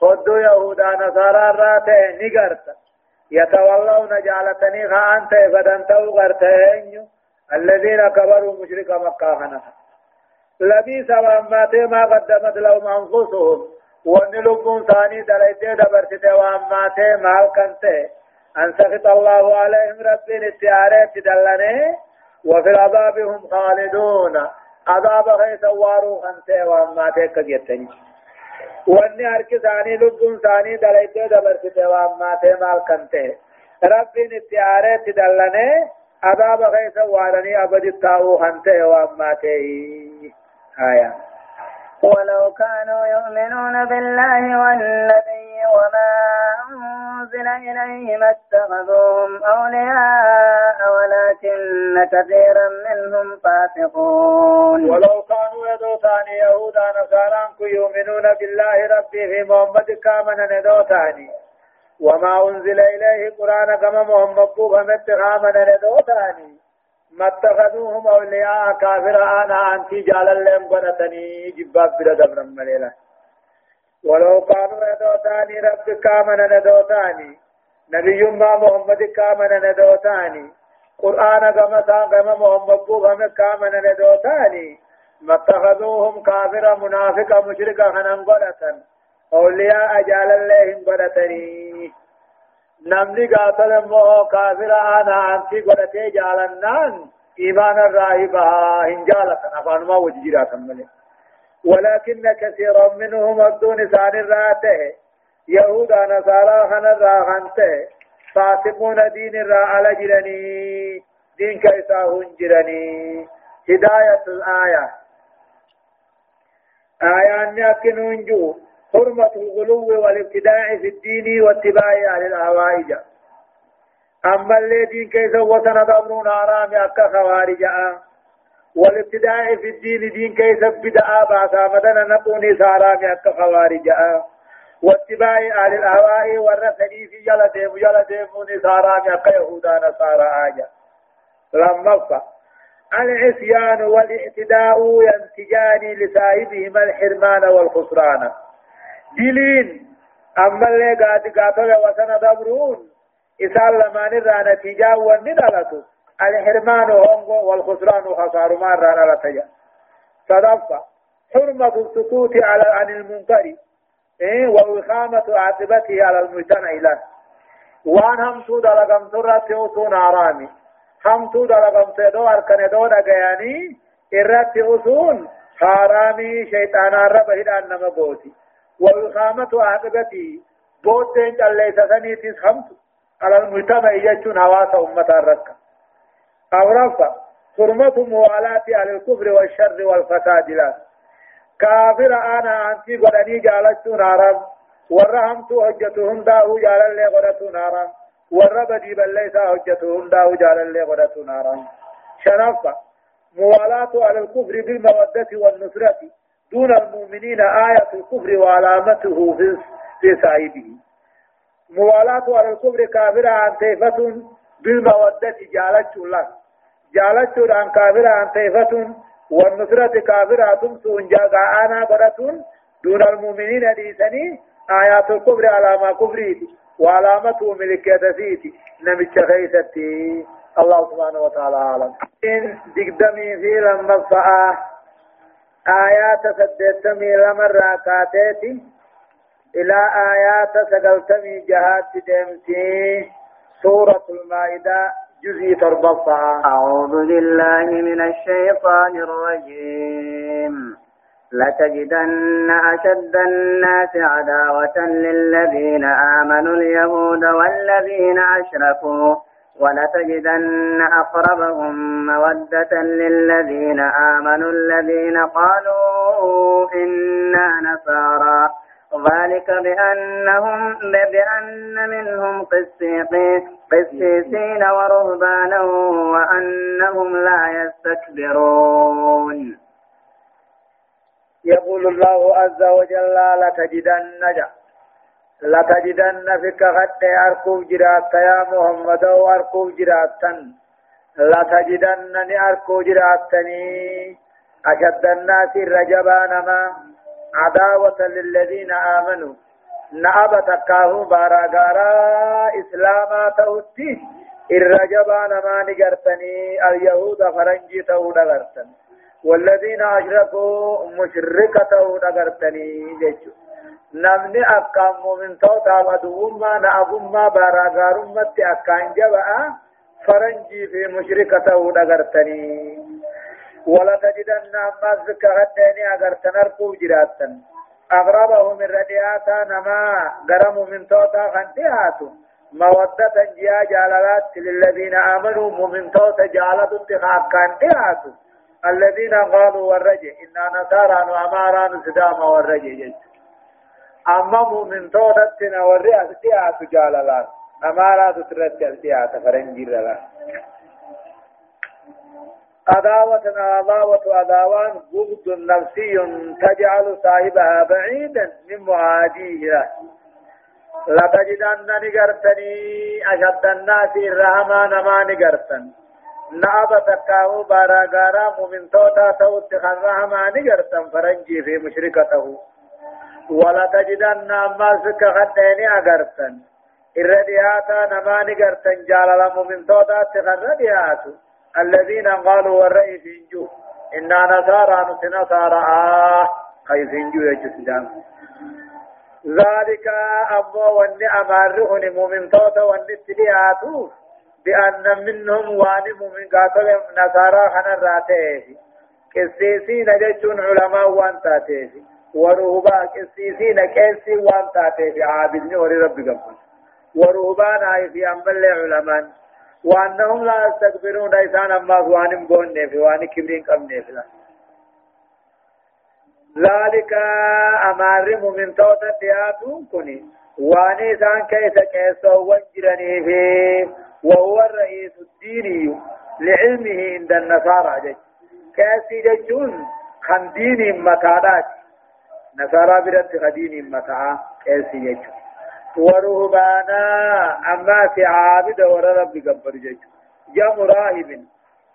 خدوا يهودا نصارى راتين نقرت يتولون جالتني خان فدن تو غرتين الذين كبروا مشرك مكة خنا لبيس وما ما قدمت لهم أنفسهم. وان لبون ثاني دليتي دبرتي وما ما كنت أن سخط الله عليهم رب التيارات دلني وفي العذاب هم خالدون. عذاب غيث وارو أنت وما تيك جتني واني هرك ثاني لبون ثاني دلائته دبرسته واما تمال كنته ربين اتعاره تدلنه عذاب غيث وارني أبد التاو هنته واما تي آية ولو كانوا يؤمنون بالله والنبي وما أنزل إليه ما اتخذوهم أولياء ولكن كثيرا منهم فاسقون. ولو كانوا يدوتان يهودا نصارى يؤمنون بالله ربي في محمد كامنا ندوتاني وما أنزل إليه قرآن كما محمد بوغا متخامنا ندوتاني ما اتخذوهم أولياء كافر أنا أنتي جال اللهم قنتني جباب بلا دبر مليلا ولو كانوا ندوتاني رب كامنا ندوتاني نبي ما محمد كامنا ندوتاني قرآن كما سان كما محمد بوغا كامنا ندوتاني ما اتخذوهم كافر منافق مشرك خنن قدة أولياء أجال الله قدتني نمني قاتل مو كافر أنا أنتي قدتي جالنان إيمان الراهبها إن جالة أفان ما وججرات ملي ولكن كثيرا منهم الدون سان الراته يهود نصارى خن الراهنته فاسقون دين الرا على جرني دين كيسا هنجرني هداية الآية آيان يكنون جو حرمة الغلو والابتداع في الدين واتباع أهل الأهواء أما الذين كيف وطن ضمرون آرام أكا خوارج. والابتداع في الدين دين كيف بدأ باسا مدن نقوني سارام أكا خوارج. واتباع أهل الأهواء والرسلي في جلدهم جلدهم سارام أكا يهودا نصارى آجا لما العصيان والإعتداء ينتجان لصاحبهما الحرمان والخسران. دلين أما اللي قاد قاتل وسن دبرون إسال لما نرى نتيجة وندلت الحرمان هونغو والخسران خسار ما رانا لتجا صدفة حرمة السكوت على عن المنكر إيه وإقامة عاقبته على المجتمع له وان هم سود لقم ترى تيوتون عرامي همتو دلقم سيدو أركن دو دقياني إرات أسون حرامي شيطان رب هدان نما بوتي والخامة عاقبتي. بوتين جلي سسنيتيس همتو على المجتمع يجون حواس أمة الركة. أو رفع حرمة موالاة على الكفر والشر والفساد لا. كافر أنا أنتي قدني جالت نارا ورحمت حجتهم داو جال اللي قدت نارا والرب دي بل ليس حجتهم داو جال اللي غدت نارا شرفا موالاة على الكفر بالمودة والنصرة. دون المؤمنين آية الكفر وعلامته في صاحبه موالاة على الكفر كافرة عن تيفة بالمودة جالت الله جالت عن كافرة عن تيفة والنصرة كافرة تمسون آنا برة دون المؤمنين ديسني آيات الكفر على ما كفريتي وعلامته ملكية فيتي نمتش خيستي الله سبحانه وتعالى أعلم. إن دقدمي في لما الصعاة آيات سدتمي لما الراكاتيتي إلى آيات سقلتمي جهات دمتي. سورة المائدة جزي تربصا أعوذ بالله من الشيطان الرجيم. لتجدن أشد الناس عداوة للذين آمنوا اليهود والذين أشركوا. ولتجدن أقربهم مودة للذين آمنوا الذين قالوا إنا نصارى. ذلك بأنهم بأن منهم قسيسين ورهبانا وأنهم لا يستكبرون. يقول الله عز وجل لتجدن جا لتجدن فيك غد أركوب جرات يا محمد وأركوب جراتا لتجدن أركوب جراتني. أشد الناس الرجبان ما عداوة للذين آمنوا. نعب تكاه باراغارا إسلاما توتي. الرجبان ما نقرتني اليهود فرنجي تو نقرتن والذين أشركوا مشركة نقرتني جيشو نمني أكام مؤمن توتا ودوما نعبما باراغارمت أكان جبأ فرنجي في مشركة نقرتني ولا تجدن أما ذكرت ديني أغر تنرقو جراتا أغربه من ردياتا نما غرم من توتا خنتياتو مودة جيا جالات للذين آمنوا مؤمن توتا جالت اتخاق كانتياتو الذين قالوا والرجع إنا نصارى وأمارا نسدام والرجع أما مؤمن توتا تنا والرئة تياتو جالات أمارا تترتل تياتا فرنجي للا عداوة عداوة عداوان بغض نفسي تجعل صاحبها بعيدا من معاديه لتجدن نقرتني أشد الناس الرحمن ما نقرتن نعب تكاو باراغارا مؤمن توتا توت خرهما نقرتن فرنجي في مشركته. ولا تجدن أما سك خديني أقرتن الردياتا نما نقرتن جالل مؤمن توتا تخردياتو الذين قالوا والرأي فينجو إنا نصارى نصارى آه كيف فينجو يجسدان ذلك أمو والنعم الرهن مؤمن توتا والنتلياتو بأن منهم وان مؤمن قاتل نصارى خنا راتيه قسيسين جتون علماء وان تاتيه ورهبا قسيسين كيسي وان تاتيه عابدني وري ربي قبل ورهبان في أمبل علمان وأنهم لا يستكبرون إسان أما وانم بون في وان كبرين قم نفلا ذلك أمار من توتا تياتون كني. وان إسان كيس كيسو وانجرني في. وهو الرئيس الديني. لعلمه عند النصارى جج. كاسي ججون. خن دين متادات نصارى برد خدين متاع كاسي ججون ورهبانا أما في عابد ورب قبر جيش جم راهب.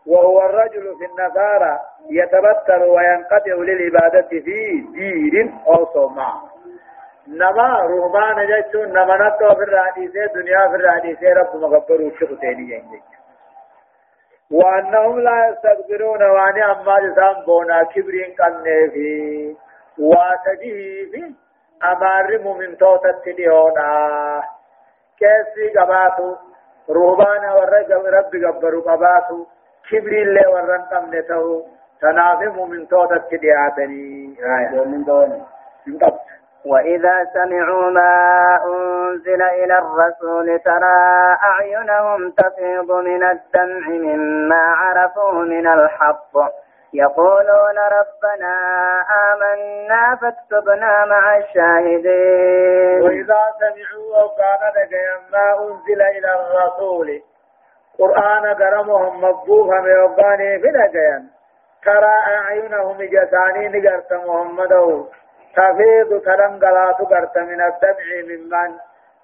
وهو الرجل في النصارى يتبتر وينقطع للعبادة في دير أو صومع. نما رهبان جيش نما نتو في الرحديثة دنيا في الرحديثة رب مغبر وشغتين جيش وأنهم لا يستكبرون وأن أما جسام بونا كبرين قلنه في واتجه في أمار مؤمن توتا تديونا كيسي قباتو روبانا ورق رب قبرو قباتو كبري اللي ورن قمنته تنافي مؤمن توتا تدياتني آية. من دون وإذا سمعوا ما أنزل إلى الرسول ترى أعينهم تفيض من الدمع مما عرفوا من الحق. يقولون ربنا آمنا فاكتبنا مع الشاهدين. وإذا سمعوا وكان لقيا ما أنزل إلى الرسول قرآن قرمهم ميوباني في لقيا ترى أعينهم جساني نقرت محمده. تفيض تلنقلات قرت من الدمع ممن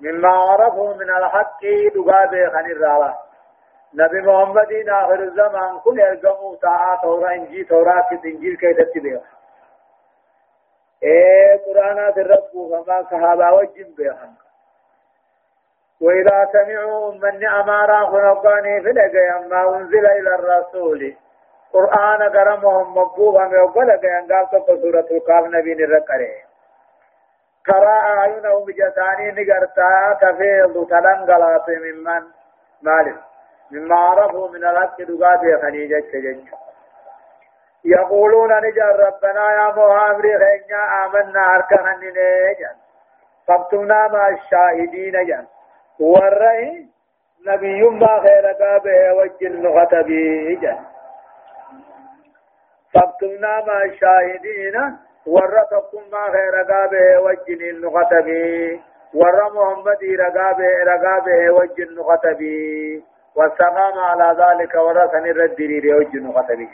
مما عرفوا من الحق دقابي خن الرالة نبي محمد آخر الزمان كل يرجموا ساعة تورا إنجي تورا إنجيل كي تتبه إيه قرآن الرب فما صحابة وجن بهم وإذا سمعوا من أمارا خنقاني فلقيا ما أنزل إلى الرسول. قرآن قرمهم مقبوبا ميقبل قيان قال تقل سورة القاف نبي نرقره ترى أعينهم بجساني نقرتا تفيض تلنقلات ممن مالك مما عرفوا من الحق دقاتي خنيجة جج يقولون نجر ربنا يا محمد خينيا آمنا أركهن نجر فاكتبنا مع الشاهدين جن والرأي نبي ما خير قابه وجن خطبي جن فاكتبنا مع الشاهدين ورتكم ما خير قابه وجن خطبي ور محمد رقابه رقابه وجن خطبي والسلام على ذلك ورثن الردري وجن خطبي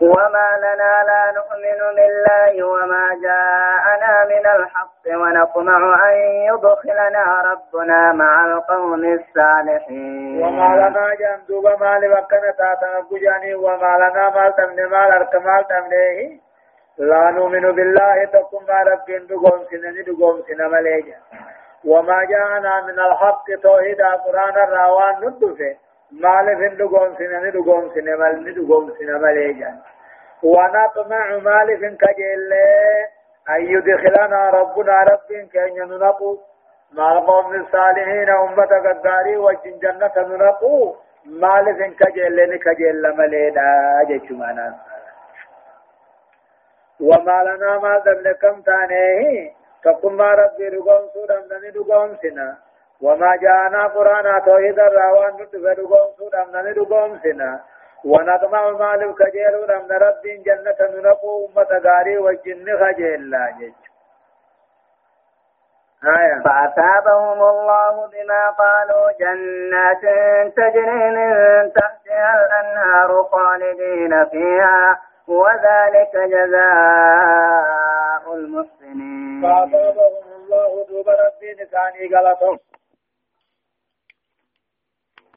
وما لنا لا نؤمن بالله وما جاءنا من الحق ونطمع أن يدخلنا ربنا مع القوم الصالحين. وما لنا جندوب ما لبكنا تاتنا بجاني وما لنا ما تمن ما الاركمال تمنه لا نؤمن بالله تقوم ربين دقوم سنن دقوم سنن مليجا وما جاءنا من الحق توحيد القرآن الراوان ندفه. مال فين دقوم سنة دقوم سنة مال دقوم سنة ماليجا ونطمع مال فين كجل أن يدخلنا ربنا رب كأن ينقو مع القوم الصالحين أمة قداري وجن جنة ننقو. مال فين كجل كجل مليدا جيشمانا وما لنا ما ذنب تانيه تقم ربي دقوم سورة من دقوم سنة وما جاءنا قرانا توحيد الراوان ندفع دقوم سورة من دقوم سنا. ونطمع مالك كجيل من رب جنة ننقو أمة غاري والجن خجيل لا آية. فأثابهم الله بما قالوا جنات تجري من تحتها الأنهار خالدين فيها. وذلك جزاء المحسنين. فأثابهم الله ربي غلطهم